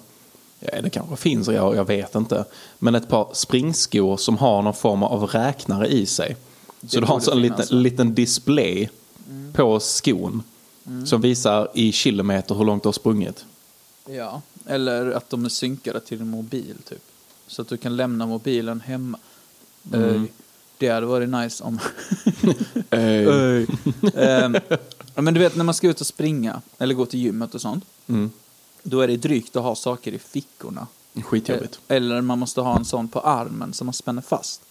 det kanske finns, jag, jag vet inte, men ett par springskor som har någon form av räknare i sig. Så du har en sån liten, liten display på skon som visar i kilometer hur långt du har sprungit. Ja. Eller att de är synkade till din mobil typ. Så att du kan lämna mobilen hemma. Mm. Det hade varit nice om... Eh, Ehm, ja, men du vet när man ska ut och springa eller gå till gymmet och sånt. Mm. Då är det drygt att ha saker i fickorna. Skitjobbigt. Eller man måste ha en sån på armen som man spänner fast.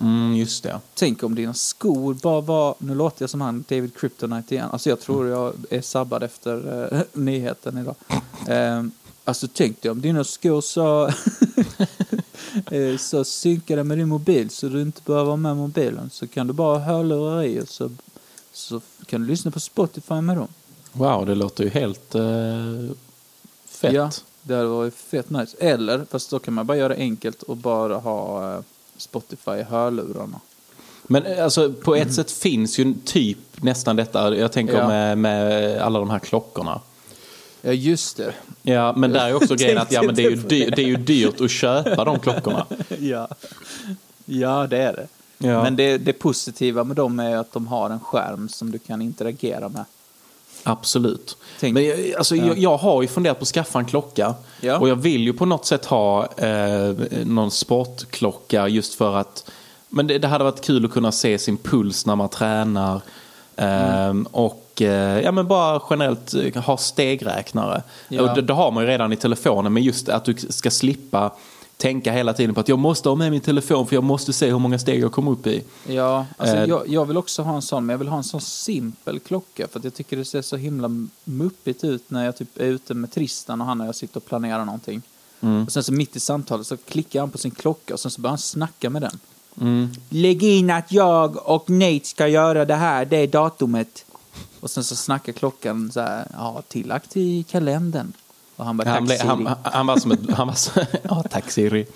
Mm, just det. Tänk om dina skor bara var... Nu låter jag som han David Kryptonite igen. Alltså jag tror jag är sabbad efter eh, nyheten idag. Eh, alltså tänk dig om dina skor så, eh, så synkade med din mobil så du inte behöver vara med mobilen. Så kan du bara ha hörlurar i och så, så kan du lyssna på Spotify med dem. Wow, det låter ju helt eh, fett. Ja, det hade varit fett nice. Eller, fast då kan man bara göra det enkelt och bara ha eh, Spotify i hörlurarna. Men eh, alltså, på ett sätt finns ju typ nästan detta. Jag tänker Ja. med, med alla de här klockorna. Ja, just det. Ja, men där är också grejen att ja, men det, är ju tänkte dy- det är ju dyrt att köpa de klockorna. ja. ja, det är det. Ja. Men det, det positiva med dem är att de har en skärm som du kan interagera med. Absolut. Tänk- Men jag, alltså, jag, jag har ju funderat på att skaffa en klocka. Ja. Och jag vill ju på något sätt ha eh, någon sportklocka just för att men det, det hade varit kul att kunna se sin puls när man tränar. Ehm, Och eh, ja, men bara generellt eh, ha stegräknare. Ja. Och det, det har man ju redan i telefonen men just att du ska slippa tänka hela tiden på att jag måste ha med min telefon för jag måste se hur många steg jag kommer upp i. Ja, alltså Eh, jag, jag vill också ha en sån, men jag vill ha en sån simpel klocka för att jag tycker det ser så himla muppigt ut när jag typ är ute med Tristan och han och jag sitter och planerar någonting. Mm. Och sen så mitt i samtalet så klickar han på sin klocka och sen så börjar han snacka med den. Mm. Lägg in att jag och Nate ska göra det här, det är datumet. Och sen så snackar klockan så här, ja, tillagt i kalendern. Och han bara, Han, Siri. han, han var som ett... Han var så, ja, tack Siri.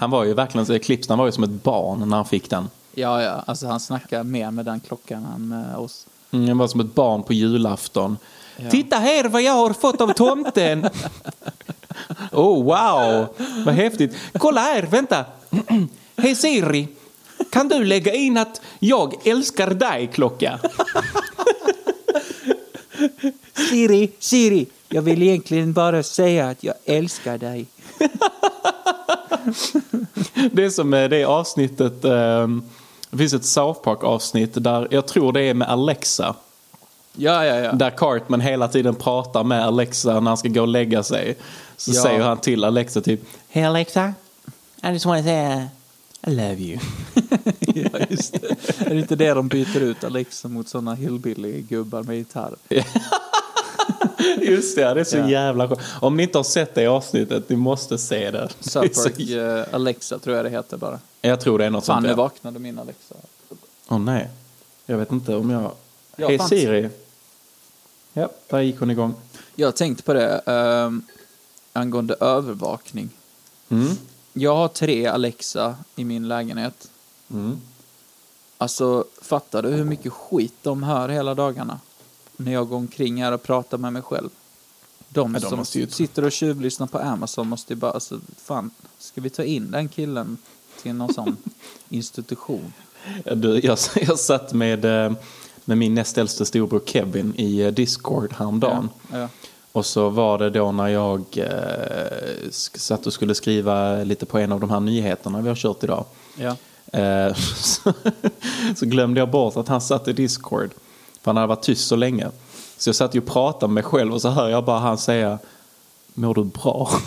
Han var ju verkligen, så- Clipsen var ju som ett barn när han fick den. Ja, ja, alltså han snackar mer med den klockan än med oss. Mm, han var som ett barn på julafton. Ja. Titta här vad jag har fått av tomten! oh wow, vad häftigt. Kolla här, vänta. Hej Siri, kan du lägga in att jag älskar dig-klocka? Siri, Siri, jag vill egentligen bara säga att jag älskar dig. Det är som det avsnittet, eh, det finns ett South Park-avsnitt där, jag tror det är med Alexa. Ja, ja, ja. Där Cartman hela tiden pratar med Alexa när han ska gå och lägga sig. Så Ja. säger han till Alexa typ Hey Alexa, I just want to say uh, I love you. ja, just det. Är det inte det de byter ut Alexa mot sådana hillbilly-gubbar med gitarr? Just det, det är så Ja. jävla skönt. Om ni inte har sett det avsnittet, ni måste se det. South så, eh, Alexa tror jag det heter bara. jag tror det är något Fan, sånt. nu där. vaknade min Alexa. Åh nej. Jag vet inte om jag... Ja, Hej fan. Siri. Ja, där gick hon igång. Jag tänkte på det um, angående övervakning. Mm. Jag har tre Alexa i min lägenhet. Mm. Alltså, fattar du hur mycket skit de hör hela dagarna? När jag går omkring här och pratar med mig själv. De, Ja, de som sitter och tjuvlyssnar på Amazon måste ju bara, alltså, fan, ska vi ta in den killen till någon sån institution? Ja, Du, jag, jag satt med, eh, med min näst äldste storbror Kevin i eh, Discord häromdagen. Ja, ja. Och så var det då när jag eh, satt och skulle skriva lite på en av de här nyheterna vi har kört idag. ja. Eh, så, så glömde jag bort att han satt i Discord. För han hade varit tyst så länge. Så jag satt ju och pratade med mig själv och så hör jag bara han säga Mår du bra?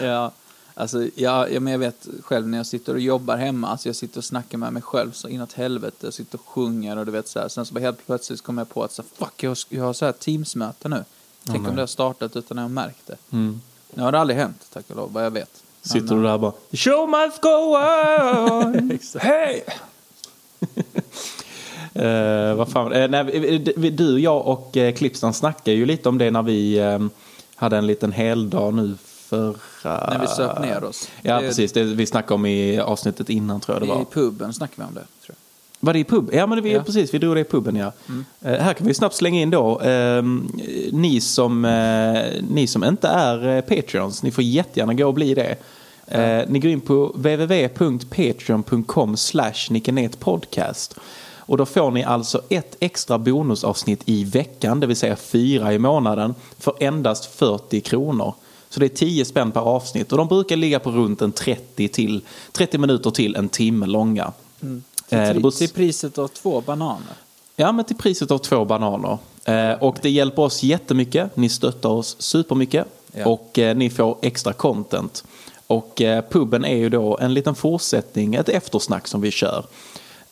Ja, alltså, ja, ja, men jag vet själv när jag sitter och jobbar hemma, alltså jag sitter och snackar med mig själv så inåt helvete, jag sitter och sjunger och du vet så här. Sen så bara helt plötsligt kommer jag på att så, fuck, jag har, jag har så här teamsmöte nu. Tänk om det har startat utan att jag märkt det. Mm. Nu har det aldrig hänt, tack och lov, vad jag vet. Sitter du där och bara The show must go on! Hej! Eh, vad fan, eh, nej, du, jag och uh, snackade ju lite om det när vi eh, hade en liten heldag nu förra... När vi söp ner oss. Ja, Det- precis. Det vi snackade om i avsnittet innan tror jag det var. I puben snackar vi om det, tror jag. Var det i pub? Ja, men vi, Ja. precis. Vi drog det i puben, ja. Eh, här kan vi snabbt slänga in då. eh, ni, som, eh, ni som inte är Patreons, ni får jättegärna gå och bli det. Eh, ni går in på www.patreon.com slash podcast. Och då får ni alltså ett extra bonusavsnitt i veckan, det vill säga fyra i månaden, för endast 40 kronor. Så det är 10 spänn per avsnitt och de brukar ligga på runt en 30, till, 30 minuter till en timme långa. Till, Eh, beror- till priset av två bananer. Ja, men till priset av två bananer. Eh, och det hjälper oss jättemycket. Ni stöttar oss supermycket. Ja. Och eh, ni får extra content. Och eh, puben är ju då en liten fortsättning, ett eftersnack som vi kör.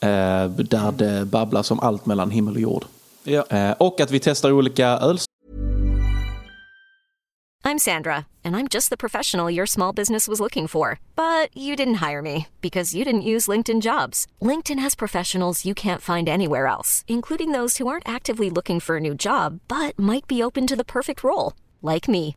Eh, där det babblas om allt mellan himmel och jord. Ja. Eh, och att vi testar olika öl I'm Sandra, and I'm just the professional your small business was looking for. But you didn't hire me because you didn't use LinkedIn jobs. LinkedIn has professionals you can't find anywhere else, including those who aren't actively looking for a new job but might be open to the perfect role, like me.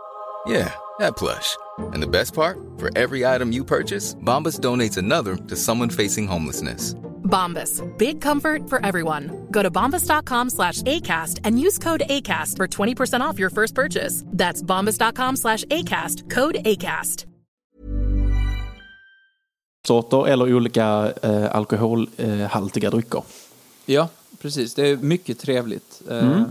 Yeah, that plush. And the best part? For every item you purchase, Bombas donates another to someone facing homelessness. Bombas. Big comfort for everyone. Go to bombas.com slash ACAST and use code ACAST for 20% off your first purchase. That's bombas.com slash ACAST. Code ACAST. sorter eller olika eh, alkoholhaltiga drycker. Ja, precis. Det är mycket trevligt, eh,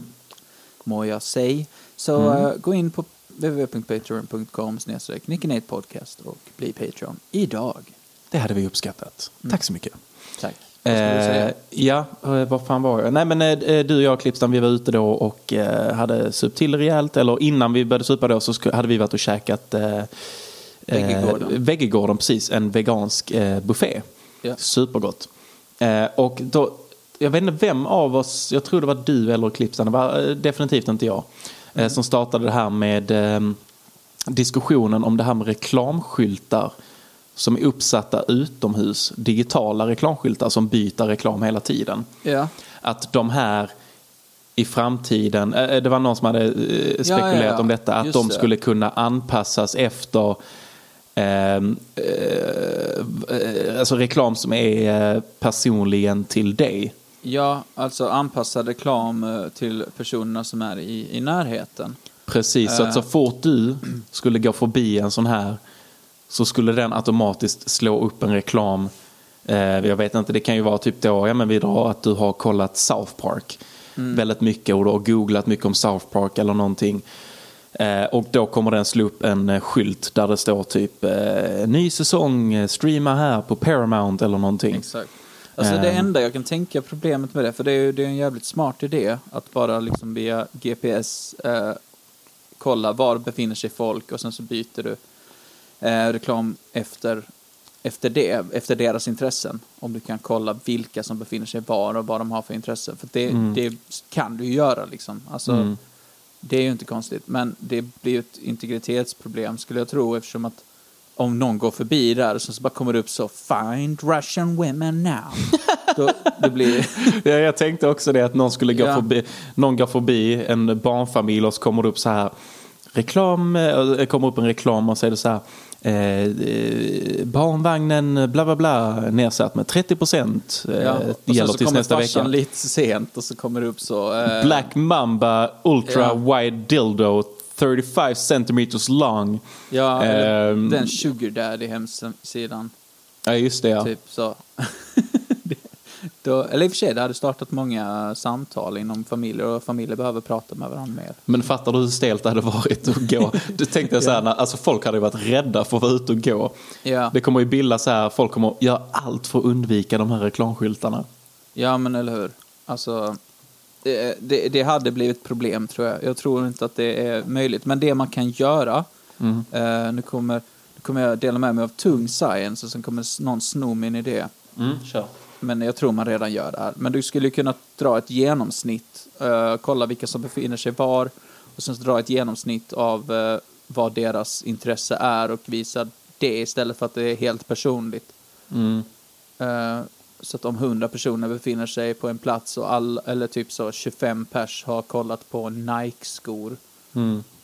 må jag säga. Så eh, gå in på www.patreon.com snedstreck podcast och bli Patreon idag. Det hade vi uppskattat. Tack så mycket. Tack. Eh, ja, eh, vad fan var jag? Nej men eh, du och jag Klippstam, vi var ute då och eh, hade supt till rejält. Eller innan vi började supa då så hade vi varit och käkat eh. Eh, Veggegården, precis. En vegansk eh, buffé. Ja. Supergott. Eh, och då, jag vet inte vem av oss, jag tror det var du eller Klippstam, det var eh, definitivt inte jag. Eh, som startade det här med eh, diskussionen om det här med reklamskyltar som är uppsatta utomhus, digitala reklamskyltar som byter reklam hela tiden. Ja. Att de här i framtiden, eh, det var någon som hade eh, spekulerat ja, ja. om detta, att Just de det. skulle kunna anpassas efter ehm, eh, alltså reklam som är eh, personligen till dig. Ja, alltså anpassad reklam eh, till personerna som är i, i närheten. Precis, så att så Eh. fort du skulle gå förbi en sån här så skulle den automatiskt slå upp en reklam. Eh, jag vet inte, det kan ju vara typ då, ja men vi drar att du har kollat South Park väldigt mycket och du har googlat mycket om South Park eller någonting. Och då kommer den slå upp en skylt där det står typ ny säsong, streama här på Paramount eller någonting. Exakt. Alltså det Ehm. enda jag kan tänka problemet med det, för det är ju det är en jävligt smart idé att bara liksom via GPS eh, kolla var befinner sig folk och sen så byter du eh, reklam efter, efter det, efter deras intressen. Om du kan kolla vilka som befinner sig var och vad de har för intressen. För det, det kan du ju göra liksom. Alltså, Det är ju inte konstigt, men det blir ju ett integritetsproblem skulle jag tro eftersom att om någon går förbi där och så så bara kommer det upp så Find Russian women now. då, det blir... Ja, jag tänkte också det att någon skulle gå Ja. förbi, någon går förbi en barnfamilj och så kommer det upp så här reklam, eh, kommer upp en reklam och så det så här eh, barnvagnen bla bla bla nedsatt med 30 procent. Eh, Ja, och gäller så tills kommer nästa vecka. lite sent och så kommer det upp så... Eh, Black Mamba Ultra Ja. Wide Dildo 35 centimeters long. Ja, Ehm. den sugar daddy hemsidan. Ja, just det. Ja. Typ så. Då, eller i och för sig, det hade startat många samtal inom familjer och familjer behöver prata med varandra mer. Men fattar du hur stelt det hade varit att gå? Du tänkte så här, när- alltså folk hade ju varit rädda för att vara ute och gå. Ja. Det kommer ju bildas så här, folk kommer göra allt för att undvika de här reklamskyltarna. Ja, men eller hur. Alltså, det, det, det hade blivit problem tror jag. Jag tror inte att det är möjligt. Men det man kan göra, eh, nu, kommer, nu kommer jag dela med mig av tung science och sen kommer någon sno min idé. kör. Men jag tror man redan gör det här. Men du skulle kunna dra ett genomsnitt, eh, kolla vilka som befinner sig var och sen dra ett genomsnitt av eh, vad deras intresse är och visa det istället för att det är helt personligt. Eh, så att om 100 personer befinner sig på en plats och all, eller typ så 25 pers har kollat på Nike-skor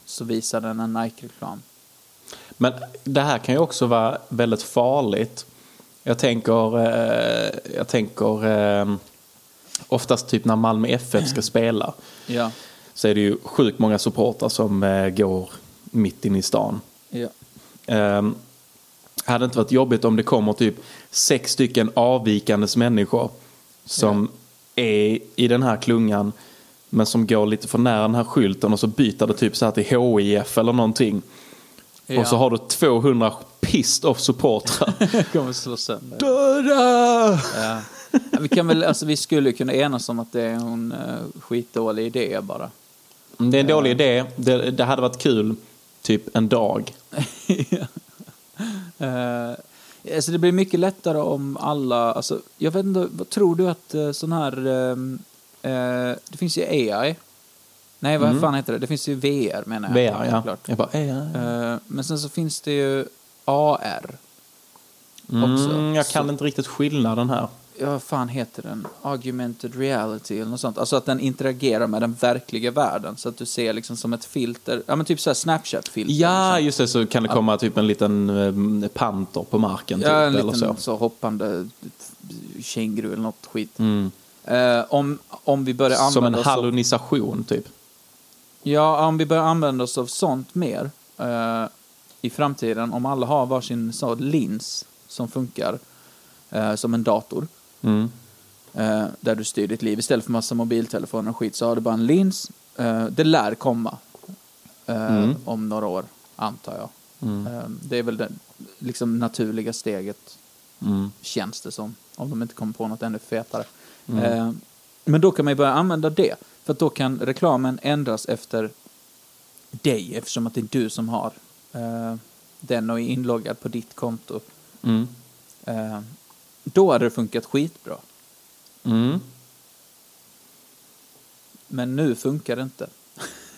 så visar den en Nike-reklam. Men det här kan ju också vara väldigt farligt. Jag tänker, eh, jag tänker eh, oftast typ när Malmö FF ska spela. Ja. så är det ju sjukt många supportrar som eh, går mitt in i stan. Ja. Um, hade inte varit jobbigt om det kommer typ sex stycken avvikandes människor som är i den här klungan men som går lite för nära den här skylten och så byter det typ så här till HIF eller någonting. Ja. Och så har du 200 pissed off supportrar. kommer slå sönder. Döda! Ja. Ja, Vi, kan väl, alltså, vi skulle kunna enas om att det är en uh, skitdålig idé bara. Det är en dålig idé. Det, det hade varit kul typ en dag. Uh, alltså det blir mycket lättare om alla, alltså, jag vet inte, vad tror du att uh, sån här, ehm, eh, det finns ju AI. Nej, vad fan heter det? Det finns ju VR menar jag. VR, ja. Klart. Jag bara, eh, ja. Eh, men sen så finns det ju AR. också. Mm, jag kan Så- inte riktigt skillnaden här. Ja, vad fan heter den? Augmented reality eller något sånt. Alltså att den interagerar med den verkliga världen. Så att du ser liksom som ett filter, ja men typ såhär Snapchat-filter. Ja, liksom. just det. Så kan det komma typ en liten eh, panter på marken. Typ, Ja, en eller liten så. så. hoppande känguru eller något skit. Mm. Eh, om, om vi börjar använda Som en oss av, hallunisation typ. Ja, om vi börjar använda oss av sånt mer eh, i framtiden, om alla har varsin så lins som funkar eh, som en dator, Mm. eh, där du styr ditt liv. Istället för massa mobiltelefoner och skit så har du bara en lins. Eh, det lär komma eh, Mm. om några år, antar jag. Eh, det är väl det liksom, naturliga steget, Mm. känns det som. Om de inte kommer på något ännu fetare. Mm. Eh, men då kan man ju börja använda det. För då kan reklamen ändras efter dig eftersom att det är du som har eh, den och är inloggad på ditt konto. Mm. Eh, då hade det funkat skitbra. Mm. Men nu funkar det inte.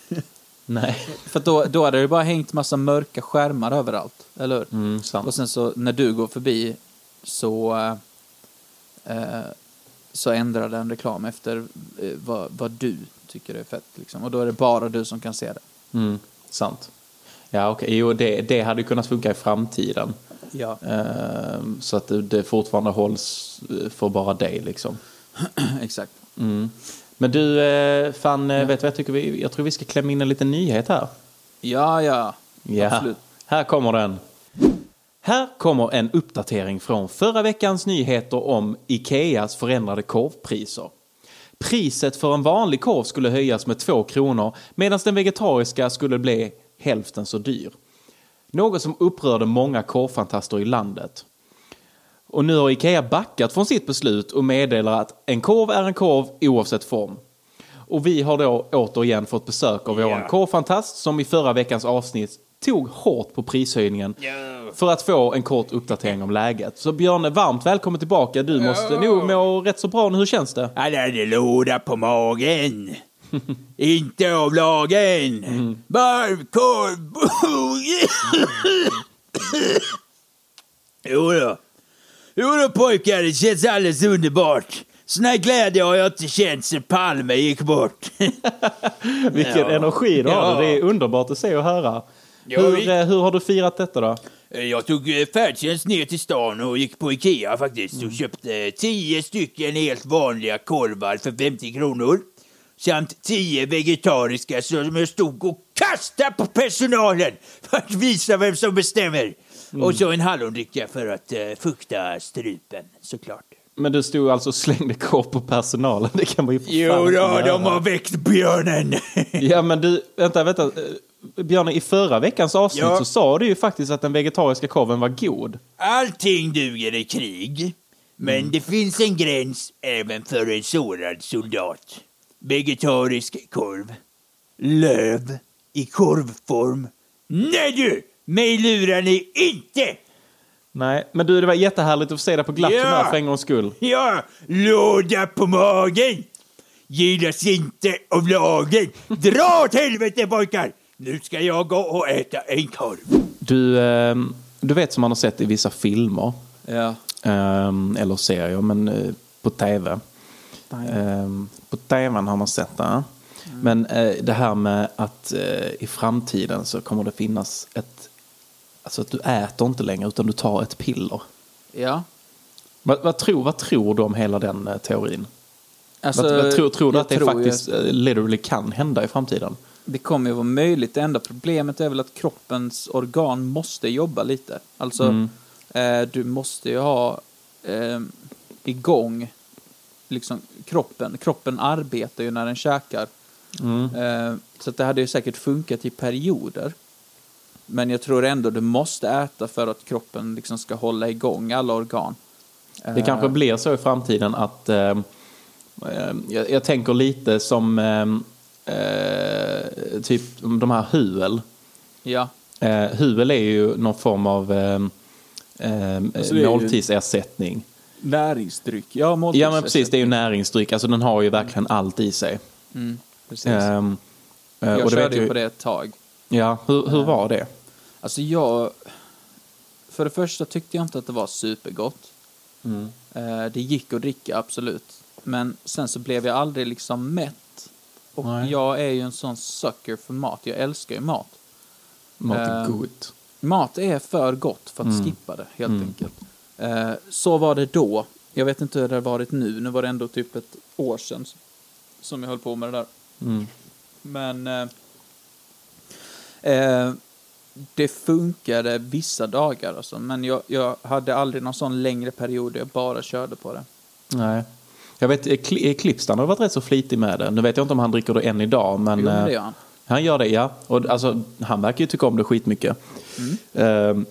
Nej. För då, då hade det bara hängt massa mörka skärmar överallt, eller hur? Mm. Och sen så när du går förbi så, eh, eh, så ändrar den reklam efter eh, vad, vad du tycker är fett. Liksom. Och då är det bara du som kan se det. Mm, sant. Ja, okej. Jo, det, det hade kunnat funka i framtiden. Ja. Ehm, så att det, fortfarande hålls eh, för bara dig liksom. Exakt. Mm. Men du, eh, fan, eh, vet du vad jag tycker? Vi, jag tror vi ska klämma in en liten nyhet här. Ja, ja. Ja, Absolut. här kommer den. Här kommer en uppdatering från förra veckans nyheter om Ikeas förändrade korvpriser. Priset för en vanlig korv skulle höjas med 2 kronor medan den vegetariska skulle bli hälften så dyr. Något som upprörde många korvfantaster i landet. Och nu har Ikea backat från sitt beslut och meddelar att en korv är en korv oavsett form. Och vi har då återigen fått besök av våran korvfantast som i förra veckans avsnitt tog hårt på prishöjningen för att få en kort uppdatering om läget. Så Björn, varmt välkommen tillbaka. Du måste nog må rätt så bra nu. Hur känns det? Han hade låda på magen. Inte av lagen. Varvkorv. jo då. Jo då pojkar, det känns alldeles underbart. Sån här glädje har jag inte känt sen Palme gick bort. Vilken Ja. energi du har. Ja. Det är underbart att se och höra. Ja, Hur, vi- eh, hur har du firat detta då? Jag tog eh, färdtjänst ner till stan och gick på Ikea faktiskt och köpte 10 stycken helt vanliga korvar för 50 kronor. Samt 10 vegetariska som jag stod och kastade på personalen för att visa vem som bestämmer. Och så en hallondricka för att eh, fukta strupen såklart. Men du stod alltså och slängde korv på personalen. Det kan man ju för Jo då, göra. de har väckt björnen. Ja men du, vänta, vänta. Eh, Björn, i förra veckans avsnitt Ja. så sa du ju faktiskt att den vegetariska korven var god. Allting duger i krig. Men det finns en gräns även för en sårad soldat. Vegetarisk korv. Löv i korvform. Nej du! Mig lurar ni inte! Nej, men du, det var jättehärligt att få se dig på glatt Ja. humör för en gångs skull. Ja, låda på magen! Gillas inte av lagen. Dra åt helvete pojkar! Nu ska jag gå och äta en korv. Du, eh, du vet som man har sett i vissa filmer, Ja. eh, eller serier, men eh, på tv. Eh, på tvn har man sett det. Men eh, det här med att eh, i framtiden så kommer det finnas ett... Alltså att du äter inte längre utan du tar ett piller. Ja. Vad, vad, tror, vad tror du om hela den eh, teorin? Alltså, Vad- vad tror, tror du jag att det faktiskt eh, literally kan hända i framtiden? Det kommer ju vara möjligt. Det enda problemet är väl att kroppens organ måste jobba lite. Alltså, Mm. eh, du måste ju ha eh, igång liksom kroppen. Kroppen arbetar ju när den käkar. Mm. Eh, så att det hade ju säkert funkat i perioder. Men jag tror ändå du måste äta för att kroppen liksom ska hålla igång alla organ. Det kanske blir så i framtiden att eh, eh, jag, jag tänker lite som eh, eh, typ de här huvel. Ja, Eh, huvel är ju någon form av eh, eh, Alltså måltidsersättning. Näringsdryck. Ja, Ja men precis, det är ju näringsdryck. Alltså den har ju verkligen allt i sig. mm, precis. Ehm, eh, jag och körde ju på det ett tag. Ja, hur, hur var det? Alltså jag... För det första tyckte jag inte att det var supergott. Mm. Eh, det gick att dricka, absolut. Men sen så blev jag aldrig liksom mätt. Och Nej. jag är ju en sån sucker för mat. Jag älskar ju mat. Mat är Ehm, gott. Mat är för gott för att Mm. skippa det, helt enkelt. Eh, så var det då. Jag vet inte hur det har varit nu. Nu var det ändå typ ett år sedan som jag höll på med det där. Mm. Men eh, eh, det funkade vissa dagar alltså. Men jag, jag hade aldrig någon sån längre period där jag bara körde på det. Nej. Jag vet, Eclipstan har varit rätt så flitig med det. Nu vet jag inte om han dricker det än idag, men... Jo, men det eh, gör han. Han gör det, ja. Och alltså, han verkar ju tycka om det skitmycket. Ehm,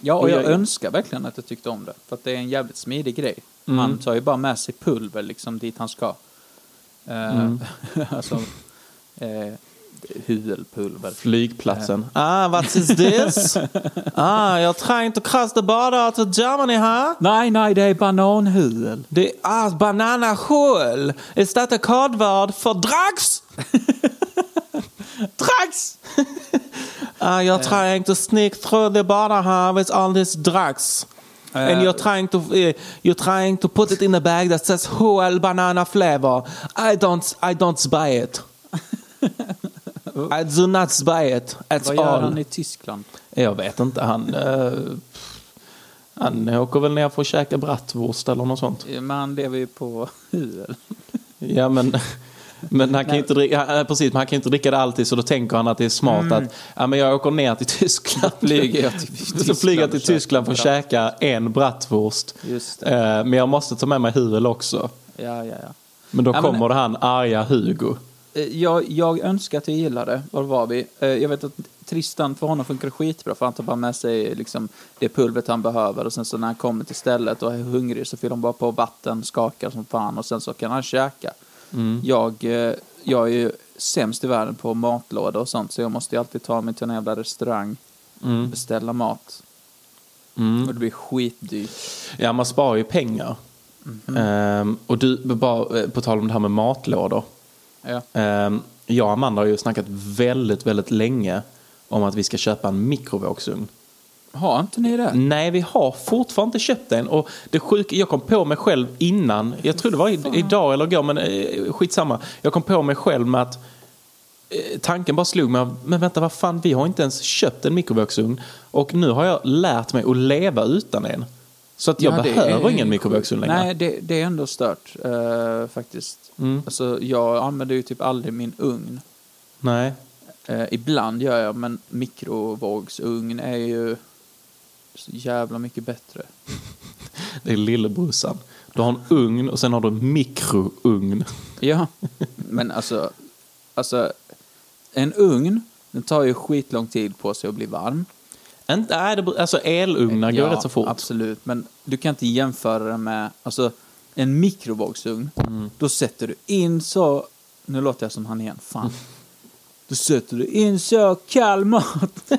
Ja, och jag, jag- önskar verkligen att jag tyckte om det. För att det är en jävligt smidig grej. Mm. Han tar ju bara med sig pulver liksom dit han ska. Eh, alltså, eh, huvelpulver. flygplatsen. Ah, what is this? ah, you're trying to cross the border to Germany, huh? Nej, nej, det är bananhuvud. The ah, banana hole. Is that a code word for drugs? drugs! Ah, you're trying to sneak through the border here with all these drugs. and you're trying to uh, you're trying to put it in a bag that says whole banana flavor. I don't I don't buy it. I do not buy it at Vad gör all. han i Tyskland? Jag vet inte. Han, eh, han åker väl ner för att käka bratwurst eller något sånt. Men han lever ju på huvud. Ja, men, men han kan ju inte dricka, precis, men han kan inte dricka det alltid så då tänker han att det är smart att ja, men jag åker ner till Tyskland. flyger jag till så flyger jag Tyskland till Tyskland för att käka en bratwurst. Eh, men jag måste ta med mig huvel också. Ja, ja, ja. Men då Ja, men- kommer det han arga Hugo. Eh, Jag, jag önskar att jag gillade Var var vi? Eh, Jag vet att Tristan, för honom funkar skitbra för han tar bara med sig liksom det pulvret han behöver och sen så när han kommer till stället och är hungrig så fyller han bara på vatten, skakar som fan och sen så kan han käka. Jag, eh, jag är ju sämst i världen på matlåda och sånt så jag måste ju alltid ta mig till en jävla restaurang och beställa mat. Och det blir skitdyrt. Ja, man sparar ju pengar. Mhm. Ehm, och du, bara eh, på tal om det här med matlådor. Ja. Ehm, jag och Amanda har ju snackat väldigt, väldigt länge om att vi ska köpa en mikrovågsugn. Har inte ni det? Nej, vi har fortfarande inte köpt en. Och det sjuka, jag kom på mig själv innan, jag tror det var i, idag eller igår, men eh, skitsamma. Jag kom på mig själv med att eh, tanken bara slog mig, men vänta vad fan, vi har inte ens köpt en mikrovågsugn. Och nu har jag lärt mig att leva utan en. Så att jag Ja, behöver är ingen mikrovågsugn längre. Nej, det, det är ändå stört eh, faktiskt. Mm. Alltså, jag använder ju typ aldrig min ugn. Nej. Eh, ibland gör jag, men mikrovågsugn är ju så jävla mycket bättre. Det är lillebrorsan. Du har en ugn och sen har du en mikrougn. Ja, men alltså, alltså en ugn, den tar ju skitlång tid på sig att bli varm. Inte, nej, det, alltså elugnar går rätt så fort. absolut. Men du kan inte jämföra det med, alltså en mikrovågsugn, Mm. då sätter du in så, nu låter jag som han igen, fan. Då sätter du in så kall mat.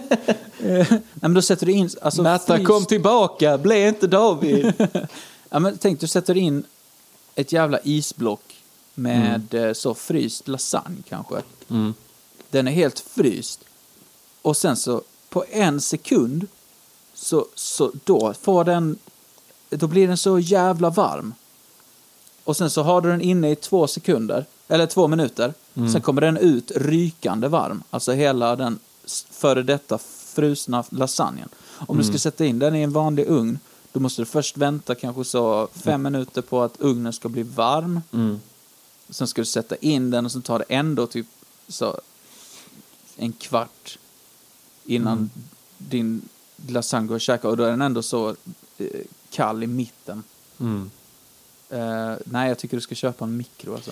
Eh, Nej men då sätter du in, alltså fryst- kom tillbaka, bli inte David. Ja men tänk du sätter in ett jävla isblock med eh, så fryst lasagne kanske. Mm. Den är helt fryst. Och sen så på en sekund så, så då får den, då blir den så jävla varm. Och sen så har du den inne i två sekunder, eller två minuter. Sen kommer den ut rykande varm. Alltså hela den före detta frusna lasagnen. Om du ska sätta in den i en vanlig ugn, då måste du först vänta kanske så fem minuter på att ugnen ska bli varm. Mm. Sen ska du sätta in den och sen tar det ändå typ så en kvart innan Mm. din lasagne går att käka och då är den ändå så eh, kall i mitten. Mm. Eh, nej, jag tycker du ska köpa en mikro alltså.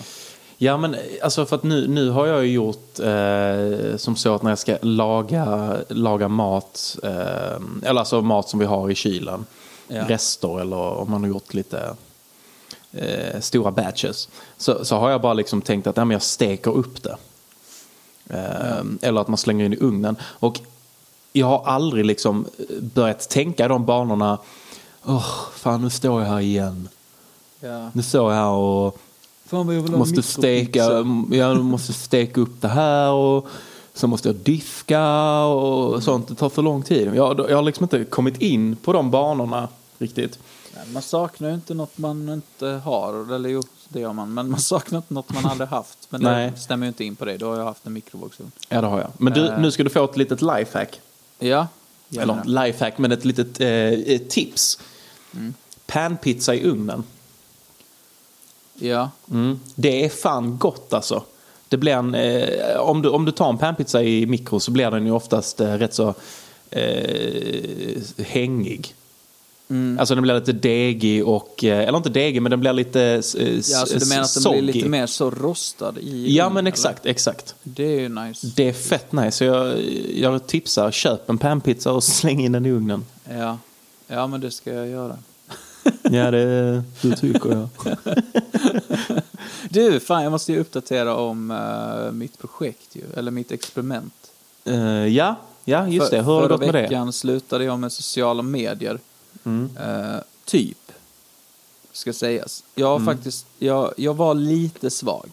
Ja, men alltså för att nu, nu har jag ju gjort eh, som så att när jag ska laga, laga mat, eh, eller alltså mat som vi har i kylen, Ja. rester eller om man har gjort lite eh, stora batches, så, så har jag bara liksom tänkt att ja, men jag steker upp det. Eh, Eller att man slänger in i ugnen. Och jag har aldrig liksom börjat tänka i de banorna, åh, fan nu står jag här igen. Ja. Nu står jag här och Fan måste steka, jag måste steka upp det här och så måste jag diska och sånt. Det tar för lång tid. Jag, jag har liksom inte kommit in på de banorna riktigt. Man saknar ju inte något man inte har, eller jo, det gör man. Men man saknar inte något man aldrig haft. Men Nej. det stämmer ju inte in på det. Då har jag haft en mikrovågsugn. Ja, det har jag. Men du, Eh. nu ska du få ett litet lifehack. Ja. Eller lifehack, men ett litet eh, eh, tips. Panpizza i ugnen. Ja. Mm. Det är fan gott alltså. Det blir en, eh, om, du, om du tar en panpizza i mikro så blir den ju oftast eh, rätt så eh, hängig. Mm. Alltså den blir lite degig och, eh, eller inte degig men den blir lite eh, Ja, alltså du menar att den soggy. blir lite mer så rostad i Ja men eller? exakt, exakt. Det är ju nice. Det är fett nice. Så jag, jag tipsar, köp en panpizza och släng in den i ugnen. Ja. Ja, men det ska jag göra. Ja det du tycker jag. Du, fan jag måste ju uppdatera om eh, mitt projekt ju, eller mitt experiment. Eh, ja, ja just För- det. Hur har det förra gått med det? veckan slutade jag med sociala medier. Mm. Eh, typ, ska sägas. Jag, Mm. faktiskt, jag, jag var lite svag.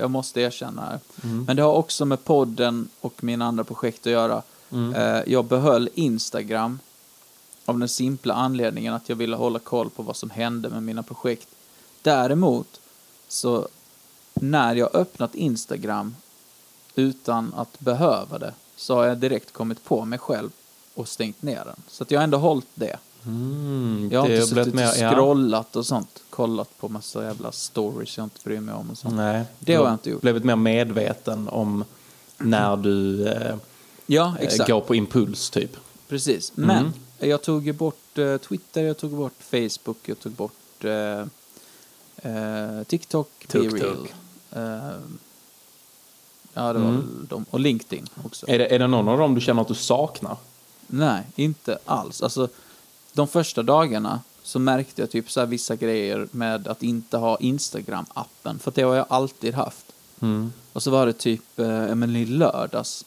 Jag måste erkänna här. Mm. Men det har också med podden och mina andra projekt att göra. Mm. Jag behöll Instagram av den simpla anledningen att jag ville hålla koll på vad som hände med mina projekt. Däremot, så när jag öppnat Instagram utan att behöva det så har jag direkt kommit på mig själv och stängt ner den. Så att jag har ändå hållit det. Mm, Jag har inte suttit mer- och ja. scrollat och sånt. Kollat på massa jävla stories jag inte bryr mig om och sånt. Nej, Det har jag inte gjort. blivit mer medveten om när du eh, Ja, eh, exakt. går på impuls typ. Precis. Men Mm. Jag tog ju bort eh, Twitter, jag tog bort Facebook, jag tog bort eh, eh, TikTok, Tuk-tuk. BeReal. Eh, ja, det var Mm. väl de. Och LinkedIn också. Är det, är det någon av dem du känner att du saknar? Nej, inte alls. Alltså, de första dagarna så märkte jag typ så här vissa grejer med att inte ha Instagram-appen. För det har jag alltid haft. Mm. Och så var det typ, eh, men i lördags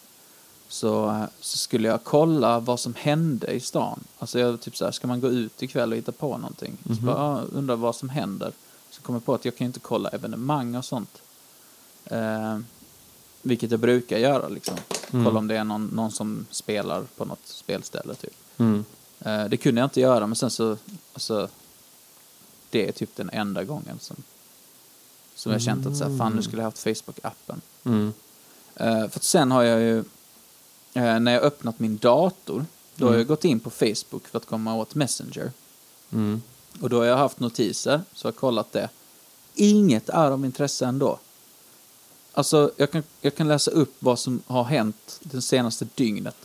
så, så skulle jag kolla vad som hände i stan. Alltså jag typ så här, ska man gå ut ikväll och hitta på någonting? Så bara, ja, undrar vad som händer. Så kom jag på att jag kan inte kolla evenemang och sånt. Eh, vilket jag brukar göra liksom. Kolla om det är någon, någon som spelar på något spelställe typ. Mm. Eh, det kunde jag inte göra men sen så, alltså, det är typ den enda gången som, som jag känt att så här, fan nu skulle jag haft Facebook-appen. Mm. Eh, för att sen har jag ju, när jag öppnat min dator, då har jag gått in på Facebook för att komma åt Messenger. Mm. Och då har jag haft notiser, så jag har kollat det. Inget är av intresse ändå. Alltså, jag kan, jag kan läsa upp vad som har hänt det senaste dygnet.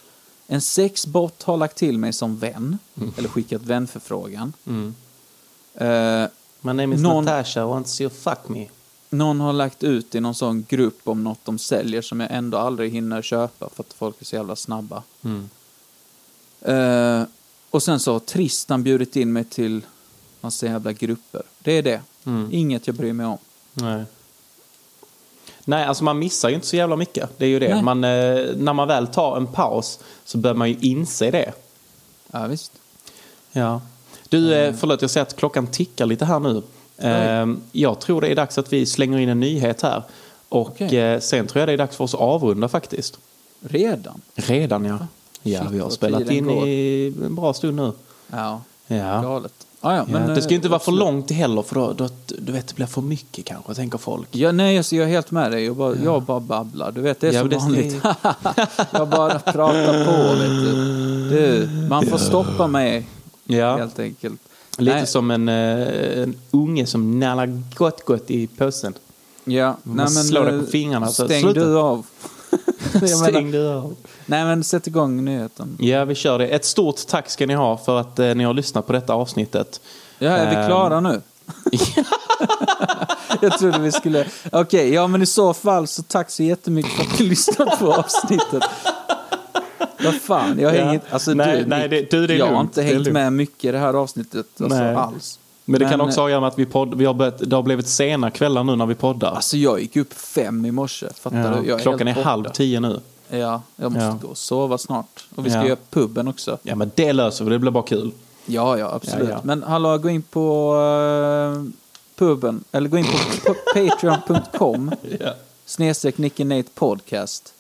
En sexbot har lagt till mig som vän, eller skickat vänförfrågan. Mm. Eh, My name is Någon- Natasha, wants you fuck me. Någon har lagt ut i någon sån grupp om något de säljer som jag ändå aldrig hinner köpa för att folk är så jävla snabba. Mm. Eh, och sen så har Tristan bjudit in mig till massa jävla grupper. Det är det. Mm. Inget jag bryr mig om. Nej. Nej, alltså man missar ju inte så jävla mycket. Det är ju det. Man, eh, när man väl tar en paus så bör man ju inse det. Ja, visst. Ja. Du, eh, förlåt jag ser att klockan tickar lite här nu. Eh, jag tror det är dags att vi slänger in en nyhet här. Och Okej. eh, sen tror jag det är dags för oss att avrunda faktiskt. Redan? Redan ja. Ja, Shit, vi har spelat in går. i en bra stund nu. Ja, Ja. galet. Ah, ja, Ja, men, det ska inte eh, vara för långt heller för då, då, du vet det blir för mycket kanske, tänker folk. Ja, nej, alltså, jag är helt med dig. Jag bara, jag bara babblar. Du vet, det är Ja, som det- vanligt. jag bara pratar på, vet du. du. Man får stoppa mig, Ja. helt enkelt. Lite Nej. som en, eh, en unge som nallar gott gott i påsen. Ja, Man slår dig på eh, fingrarna, så Stäng sluta. du av. Stäng du av. nej men sätt igång nyheten. Ja, vi kör det. Ett stort tack ska ni ha för att eh, ni har lyssnat på detta avsnittet. Ja, är vi Ehm. klara nu? jag trodde vi skulle... Okej, ja men i så fall så tack så jättemycket för att ni lyssnat på avsnittet. Vad fan, jag har Ja. hängt... Alltså Nej, du, nej, det- du, det är jag har inte är hängt med mycket i det här avsnittet alltså, alls. Men det kan Men, också ha att göra med att vi, podd, vi har börjat, det har blivit sena kvällar nu när vi poddar. Alltså jag gick upp fem i morse, fattar Ja, du? Jag Klockan är borta. halv tio nu. Ja, jag måste Ja. gå och sova snart. Och vi ska Ja. göra puben också. Ja, men det löser vi. Det blir bara kul. Ja, ja, absolut. Ja, ja. Men hallå, gå in på uh, puben, eller gå in på patreon.com snedstreck Nicky Nate podcast.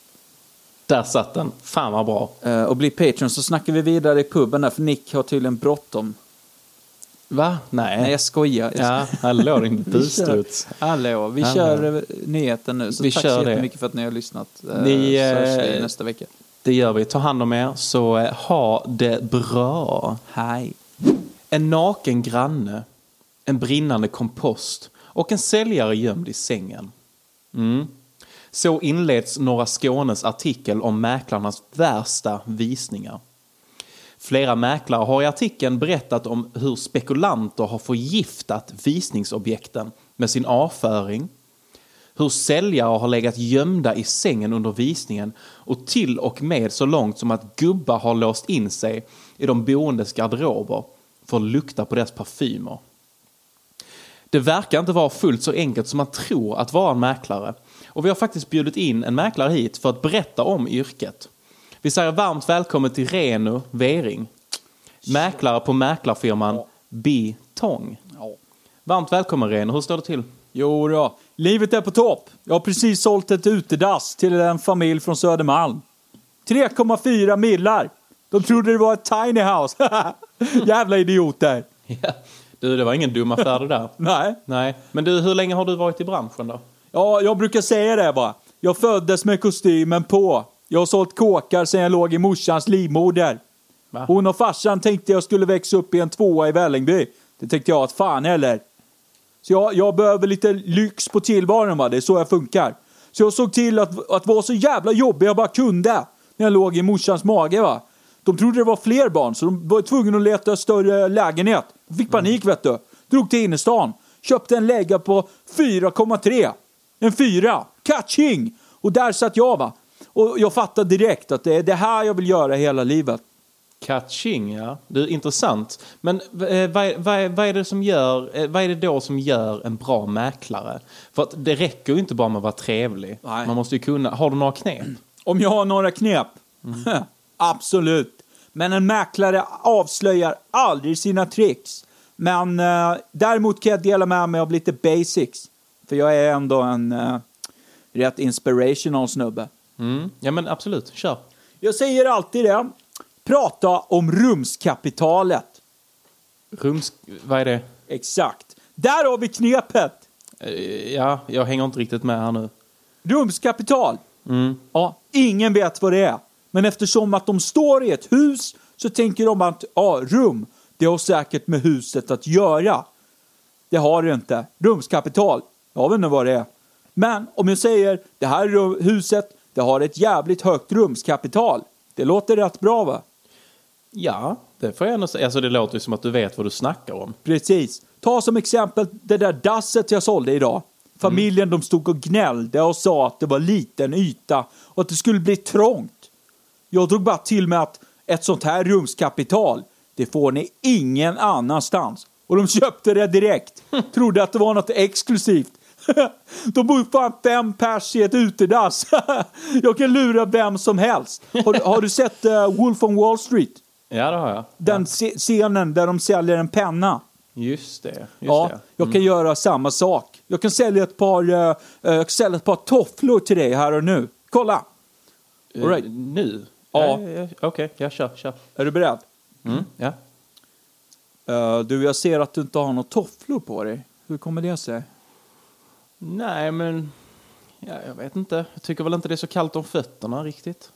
Där satt den. Fan vad bra. Eh, och bli Patreon så snackar vi vidare i puben där, för Nick har tydligen bråttom. Va? Nej. Nej, jag skojar. Jag Ja, hallå din busstruts. hallå, vi Hallå. kör eh, nyheten nu. Så Vi tack kör så det. jättemycket för att ni har lyssnat. Uh, Ni, så hörs vi eh, nästa vecka. Det gör vi. Ta hand om er, så eh, ha det bra. Hej. En naken granne, en brinnande kompost och en säljare gömd i sängen. Mm. Så inleds Norra Skånes artikel om mäklarnas värsta visningar. Flera mäklare har i artikeln berättat om hur spekulanter har förgiftat visningsobjekten med sin avföring, hur säljare har legat gömda i sängen under visningen och till och med så långt som att gubbar har låst in sig i de boendes garderober för att lukta på deras parfymer. Det verkar inte vara fullt så enkelt som man tror att vara en mäklare. Och vi har faktiskt bjudit in en mäklare hit för att berätta om yrket. Vi säger varmt välkommen till Reno Vering. Mäklare på mäklarfirman Bitong. Varmt välkommen Reno, hur står det till? Jo då, livet är på topp. Jag har precis sålt ett utedass till en familj från Södermalm. 3,4 millar. De trodde det var ett tiny house. Jävla idioter. Ja. Du, det var ingen dum affär det där. Nej. Nej, men du, hur länge har du varit i branschen då? Ja, jag brukar säga det bara. Jag föddes med kostymen på. Jag har sålt kåkar sedan jag låg i morsans livmoder. Va? Hon och farsan tänkte jag skulle växa upp i en tvåa i Vällingby. Det tänkte jag att fan heller. Så jag, jag behöver lite lyx på tillvaron va, det är så jag funkar. Så jag såg till att, att vara så jävla jobbig jag bara kunde. När jag låg i morsans mage va. De trodde det var fler barn så de var tvungna att leta större lägenhet. Jag fick panik vet du. Drog till innerstan. Köpte en lägga på 4,3. En fyra. Catching! Och där satt jag va. Och jag fattade direkt att det är det här jag vill göra hela livet. Catching, ja. Det är intressant. Men eh, vad, vad, vad är det som gör, eh, vad är det då som gör en bra mäklare? För att det räcker ju inte bara med att vara trevlig. Nej. Man måste ju kunna, har du några knep? Om jag har några knep? Absolut. Men en mäklare avslöjar aldrig sina tricks. Men eh, däremot kan jag dela med mig av lite basics. För jag är ändå en eh, rätt inspirational snubbe. Mm. Ja men absolut, kör. Jag säger alltid det. Prata om rumskapitalet. Rums, vad är det? Exakt. Där har vi knepet. Eh, Ja, jag hänger inte riktigt med här nu. Rumskapital. Ja, ingen vet vad det är. Men eftersom att de står i ett hus så tänker de att ja, rum, det har säkert med huset att göra. Det har det inte. Rumskapital, jag vet inte vad det är. Men om jag säger det här huset, det har ett jävligt högt rumskapital. Det låter rätt bra va? Ja, det får jag ändå säga. Alltså det låter ju som att du vet vad du snackar om. Precis. Ta som exempel det där dasset jag sålde idag. Familjen de stod och gnällde och sa att det var liten yta och att det skulle bli trångt. Jag drog bara till med att ett sånt här rumskapital, det får ni ingen annanstans. Och de köpte det direkt. Trodde att det var något exklusivt. De bor fan fem pers i ett utedass. Jag kan lura vem som helst. Har, du- har du sett uh, Wolf on Wall Street? Ja, det har jag. Den se- scenen där de säljer en penna. Just det. Just Ja, det. jag kan göra samma sak. Jag kan sälja ett par, eh, jag sälja ett par tofflor till dig här och nu. Kolla! All right. Nu? Ja. ja, ja Okej, jag kör, kör. Är du beredd? Mm. Ja. Eh, du, jag ser att du inte har några tofflor på dig. Hur kommer det sig? Nej, men... Ja, jag vet inte. Jag tycker väl inte det är så kallt om fötterna riktigt.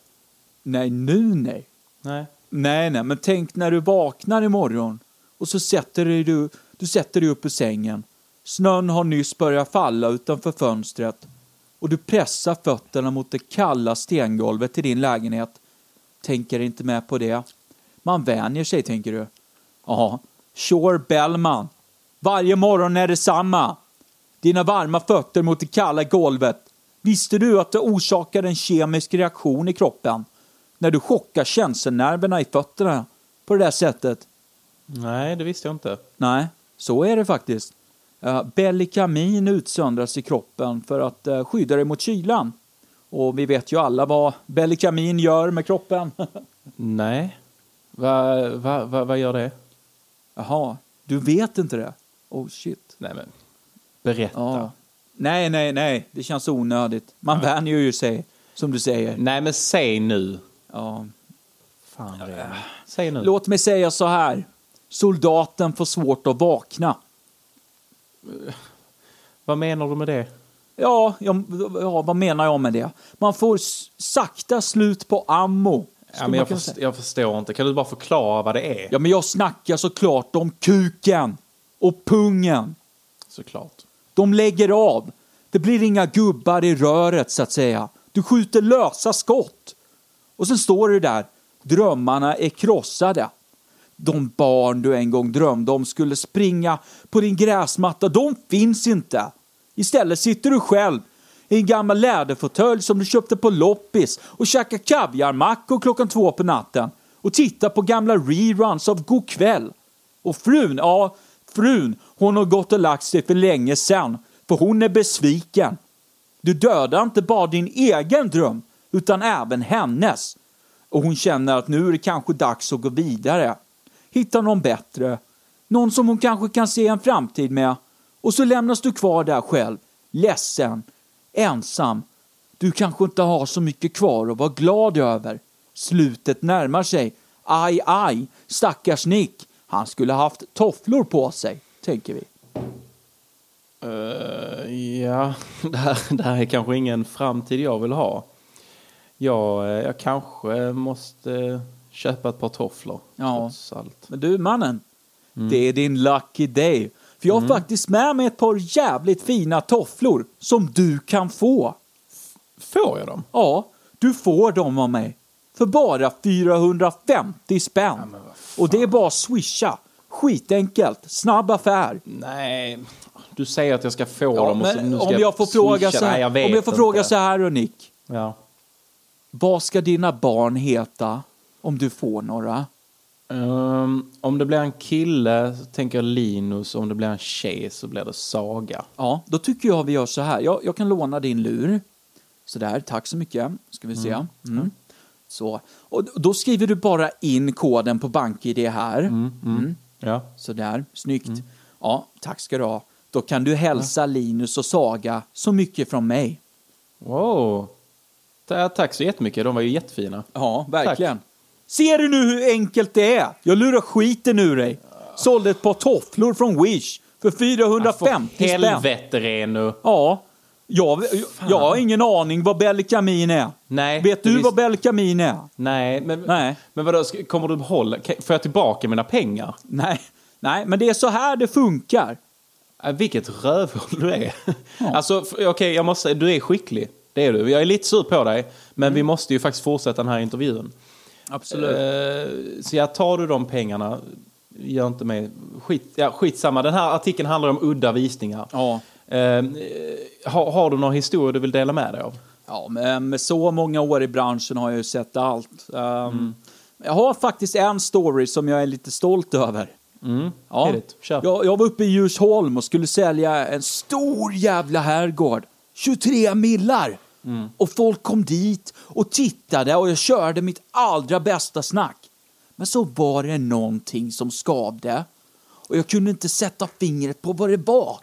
Nej, nu nej. Nej. Nej, nej, men tänk när du vaknar imorgon och så sätter dig du, du sätter dig upp ur sängen. Snön har nyss börjat falla utanför fönstret och du pressar fötterna mot det kalla stengolvet i din lägenhet. Tänker inte med på det. Man vänjer sig, tänker du. Ja, sure Bellman. Varje morgon är det samma. Dina varma fötter mot det kalla golvet. Visste du att det orsakar en kemisk reaktion i kroppen när du chockar känselnerverna i fötterna på det där sättet? Nej, det visste jag inte. Nej, så är det faktiskt. Uh, Bellikamin utsöndras i kroppen för att uh, skydda dig mot kylan. Och vi vet ju alla vad Bellikamin gör med kroppen. Nej. Vad va, va, va gör det? Jaha, du vet inte det? Oh shit. Nej, men berätta. Ja. Nej, nej, nej, det känns onödigt. Man vänjer ju sig, som du säger. Nej, men säg nu. Ja. Fan, Remi. Säg nu. Låt mig säga så här. Soldaten får svårt att vakna. Vad menar du med det? Ja, ja, ja, vad menar jag med det? Man får sakta slut på ammo. Ja, men jag, först, jag förstår inte. Kan du bara förklara vad det är? Ja, men jag snackar såklart om kuken och pungen. Såklart. De lägger av. Det blir inga gubbar i röret, så att säga. Du skjuter lösa skott. Och sen står du där. Drömmarna är krossade. De barn du en gång drömde om skulle springa på din gräsmatta, de finns inte. Istället sitter du själv i en gammal läderfåtölj som du köpte på loppis och käkar kaviarmackor klockan två på natten och tittar på gamla reruns av God kväll. Och frun, ja, frun, hon har gått och lagt sig för länge sedan, för hon är besviken. Du dödar inte bara din egen dröm, utan även hennes. Och hon känner att nu är det kanske dags att gå vidare. Hitta någon bättre. Någon som hon kanske kan se en framtid med. Och så lämnas du kvar där själv. Ledsen. Ensam. Du kanske inte har så mycket kvar att vara glad över. Slutet närmar sig. Aj, aj. Stackars Nick. Han skulle haft tofflor på sig, tänker vi. Eh, ja, det här, det här är kanske ingen framtid jag vill ha. Jag, eh, jag kanske måste köpa ett par tofflor. Ja. Men du mannen, det är din lucky day. För jag har faktiskt med mig ett par jävligt fina tofflor som du kan få. Får jag dem? Ja, du får dem av mig. För bara 450 spänn. Och det är bara att swisha. Skitenkelt. Snabb affär. Nej, du säger att jag ska få Ja, dem och så nu ska om jag får fråga swisha. så Nej, här, jag om jag får inte. fråga så här då, Nick. Ja. Vad ska dina barn heta om du får några? Ehm, om det blir en kille så tänker jag Linus, om det blir en tjej så blir det Saga. Ja, då tycker jag vi gör så här. Jag, jag kan låna din lur. Sådär, tack så mycket. Ska vi se. Mm. Så. Och då skriver du bara in koden på BankID här. Mm. Ja. Sådär, snyggt. Ja, tack ska du ha. Då kan du hälsa Linus och Saga så mycket från mig. Wow. Ta- Tack så jättemycket, de var ju jättefina. Ja, verkligen. Ser du nu hur enkelt det är? Jag lurar skiten ur dig. Sålde ett par tofflor från Wish för 450 För spänn. helvete Renu. Ja. Jag, jag har ingen aning vad Belkamin är. Nej, Vet du visst- vad Belkamin är? Nej, men, Nej. men vadå, ska- kommer du behålla, kan- får jag tillbaka mina pengar? Nej. Nej, men det är så här det funkar. Äh, vilket rövhål du är. Alltså, f- okej, jag måste du är skicklig. Det är du. Jag är lite sur på dig, men Mm. vi måste ju faktiskt fortsätta den här intervjun. Absolut. Eh, så jag tar du de pengarna, gör inte mig... Skit, ja, skitsamma, den här artikeln handlar om udda visningar. Ja. Eh, har, har du några historier du vill dela med dig av? Ja, med så många år i branschen har jag ju sett allt. Um, Mm. Jag har faktiskt en story som jag är lite stolt över. Ja. It. Kör. Jag, jag var uppe i Djursholm och skulle sälja en stor jävla herrgård. 23 millar! Mm. Och folk kom dit och tittade och jag körde mitt allra bästa snack. Men så var det någonting som skavde. Och jag kunde inte sätta fingret på vad det var.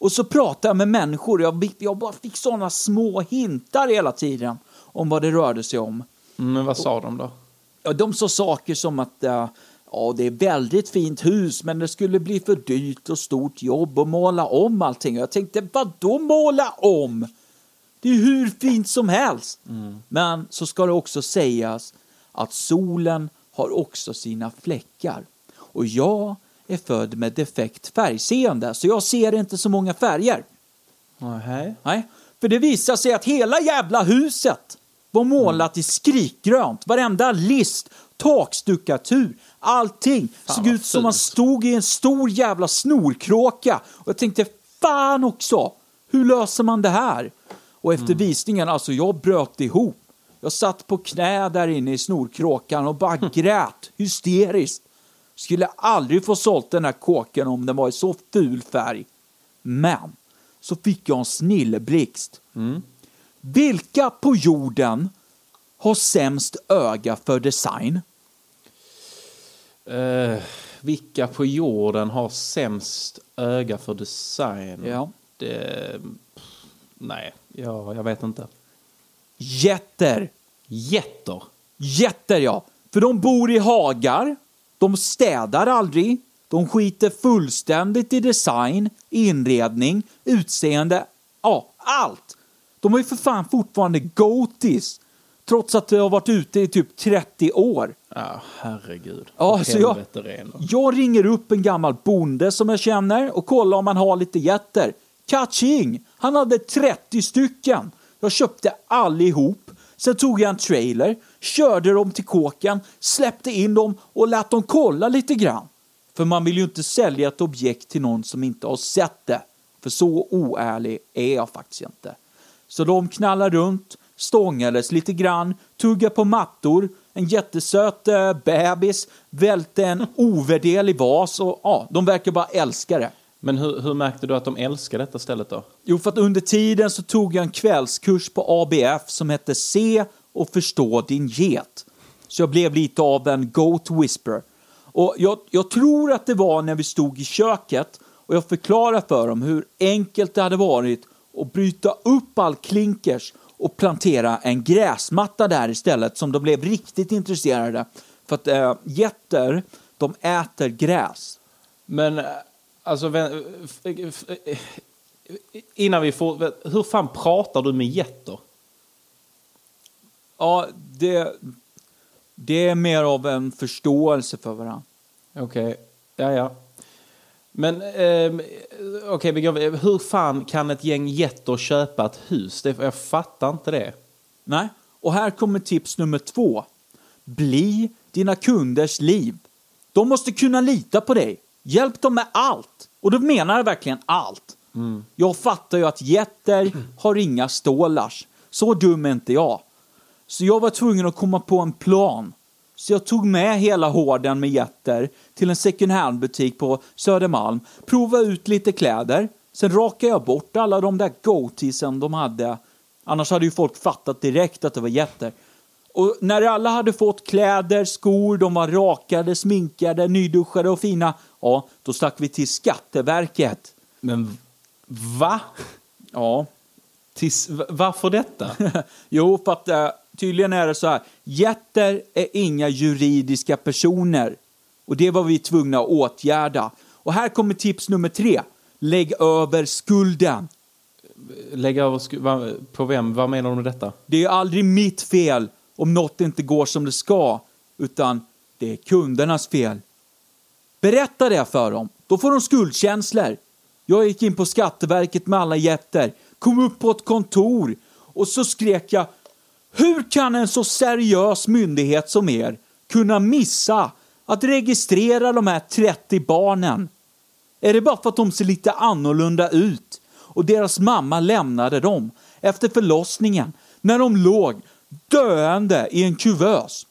Och så pratade jag med människor. Jag, jag bara fick sådana små hintar hela tiden om vad det rörde sig om. Mm, Men vad sa de då? Ja, de sa saker som att eh, ja, det är väldigt fint hus men det skulle bli för dyrt och stort jobb att måla om allting. Och jag tänkte, vad då måla om? Det är hur fint som helst. Men så ska det också sägas att solen har också sina fläckar. Och jag är född med defekt färgseende, så jag ser inte så många färger. Nej. Nej, för det visar sig att hela jävla huset var målat i skrikgrönt. Varenda list, takstuckatur, allting Fan, såg ut som man stod i en stor jävla snorkråka. Och jag tänkte, fan också, hur löser man det här? Och efter visningen, alltså jag bröt ihop. Jag satt på knä där inne i snorkråkan och bara grät hysteriskt. Skulle aldrig få sålt den här kåken om den var i så ful färg. Men så fick jag en snilleblixt. Vilka på jorden har sämst öga för design? Eh, vilka på jorden har sämst öga för design? Ja. Det... Nej, ja, jag vet inte. Jätter. Getter. Jätter ja. För de bor i hagar, de städar aldrig, de skiter fullständigt i design, inredning, utseende, ja, allt. De har ju för fan fortfarande goatees, trots att de har varit ute i typ 30 år. Ja, herregud. Ja, så jag, jag ringer upp en gammal bonde som jag känner och kollar om han har lite getter. Kaching! Han hade 30 stycken. Jag köpte allihop. Sen tog jag en trailer, körde dem till kåken, släppte in dem och lät dem kolla lite grann. För man vill ju inte sälja ett objekt till någon som inte har sett det. För så oärlig är jag faktiskt inte. Så de knallade runt, stångades lite grann, tuggade på mattor, en jättesöt eh, bebis välte en ovärderlig vas och ja, de verkar bara älska det. Men hur, hur märkte du att de älskar detta stället då? Jo, för att under tiden så tog jag en kvällskurs på ABF som hette Se och förstå din get. Så jag blev lite av en goat whisperer. Och jag, jag tror att det var när vi stod i köket och jag förklarade för dem hur enkelt det hade varit att bryta upp all klinkers och plantera en gräsmatta där istället som de blev riktigt intresserade. För att äh, getter, de äter gräs. Men alltså, eh, innan vi får... Hur fan pratar du med getter? Ja, det, det är mer av en förståelse för varandra. Okej, ja ja. Men ehm, okej, går- hur fan kan ett gäng getter köpa ett hus? Det, jag fattar inte det. Nej, och här kommer tips nummer två. Bli dina kunders liv. De måste kunna lita på dig. Hjälp dem med allt. Och då menar jag verkligen allt. Jag fattar ju att getter har inga stålars. Så dum är inte jag. Så jag var tvungen att komma på en plan. Så jag tog med hela horden med getter till en second hand-butik på Södermalm, provade ut lite kläder, sen rakade jag bort alla de där goateesen de hade. Annars hade ju folk fattat direkt att det var getter. Och när alla hade fått kläder, skor, de var rakade, sminkade, nyduschade och fina, ja, då stack vi till Skatteverket. Men va? Ja, Tills, varför detta? jo, för att eh, tydligen är det så här. Jätter är inga juridiska personer. Och det var vi tvungna att åtgärda. Och här kommer tips nummer tre. Lägg över skulden. Lägga över sku- va- på vem? Vad menar du med detta? Det är aldrig mitt fel om något inte går som det ska, utan det är kundernas fel. Berätta det för dem, då får de skuldkänslor. Jag gick in på Skatteverket med alla jätter, kom upp på ett kontor och så skrek jag Hur kan en så seriös myndighet som er kunna missa att registrera de här 30 barnen? Är det bara för att de ser lite annorlunda ut och deras mamma lämnade dem efter förlossningen när de låg döende i en kuvös?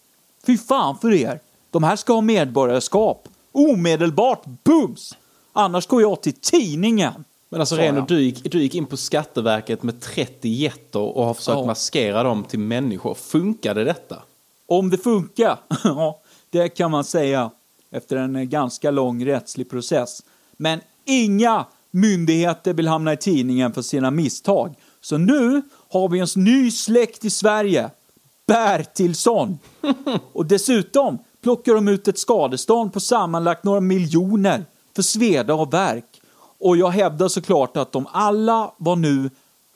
Fy fan för er! De här ska ha medborgarskap. Omedelbart bums! Annars går jag till tidningen. Men alltså Reno, du gick, du gick in på Skatteverket med 30 getter och har försökt Ja. maskera dem till människor. Funkade detta? Om det funkar? Ja, det kan man säga efter en eh, ganska lång rättslig process. Men inga myndigheter vill hamna i tidningen för sina misstag. Så nu har vi en ny släkt i Sverige. Bertilsson. Och dessutom plockar de ut ett skadestånd på sammanlagt några miljoner för sveda och verk. Och jag hävdar såklart att de alla var nu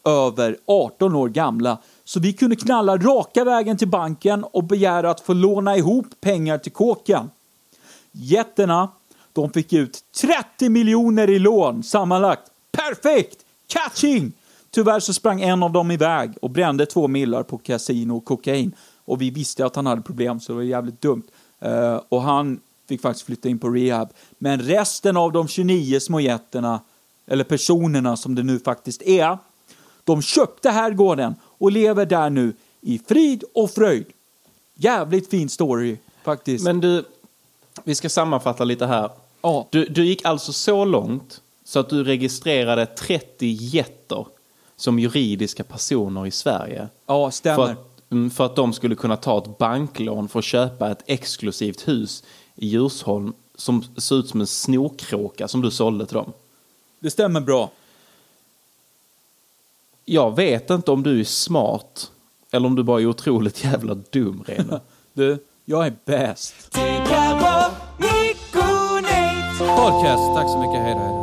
över 18 år gamla. Så vi kunde knalla raka vägen till banken och begära att få låna ihop pengar till kåken. Jätterna, De fick ut 30 miljoner i lån sammanlagt. Perfekt! Catching! Tyvärr så sprang en av dem iväg och brände två millar på kasino och kokain. Och vi visste att han hade problem så det var jävligt dumt. Eh, och han fick faktiskt flytta in på rehab. Men resten av de 29 små jätterna, eller personerna som det nu faktiskt är, de köpte herrgården och lever där nu i frid och fröjd. Jävligt fin story faktiskt. Men du, vi ska sammanfatta lite här. Ja. Du, du gick alltså så långt så att du registrerade 30 jätter som juridiska personer i Sverige. Ja, stämmer. För att, mm, för att de skulle kunna ta ett banklån för att köpa ett exklusivt hus i Djursholm som ser ut som en snorkråka som du sålde till dem. Det stämmer bra. Jag vet inte om du är smart eller om du bara är otroligt jävla dum, Reno. Du, jag är bäst. Podcast, tack så mycket. Hej då.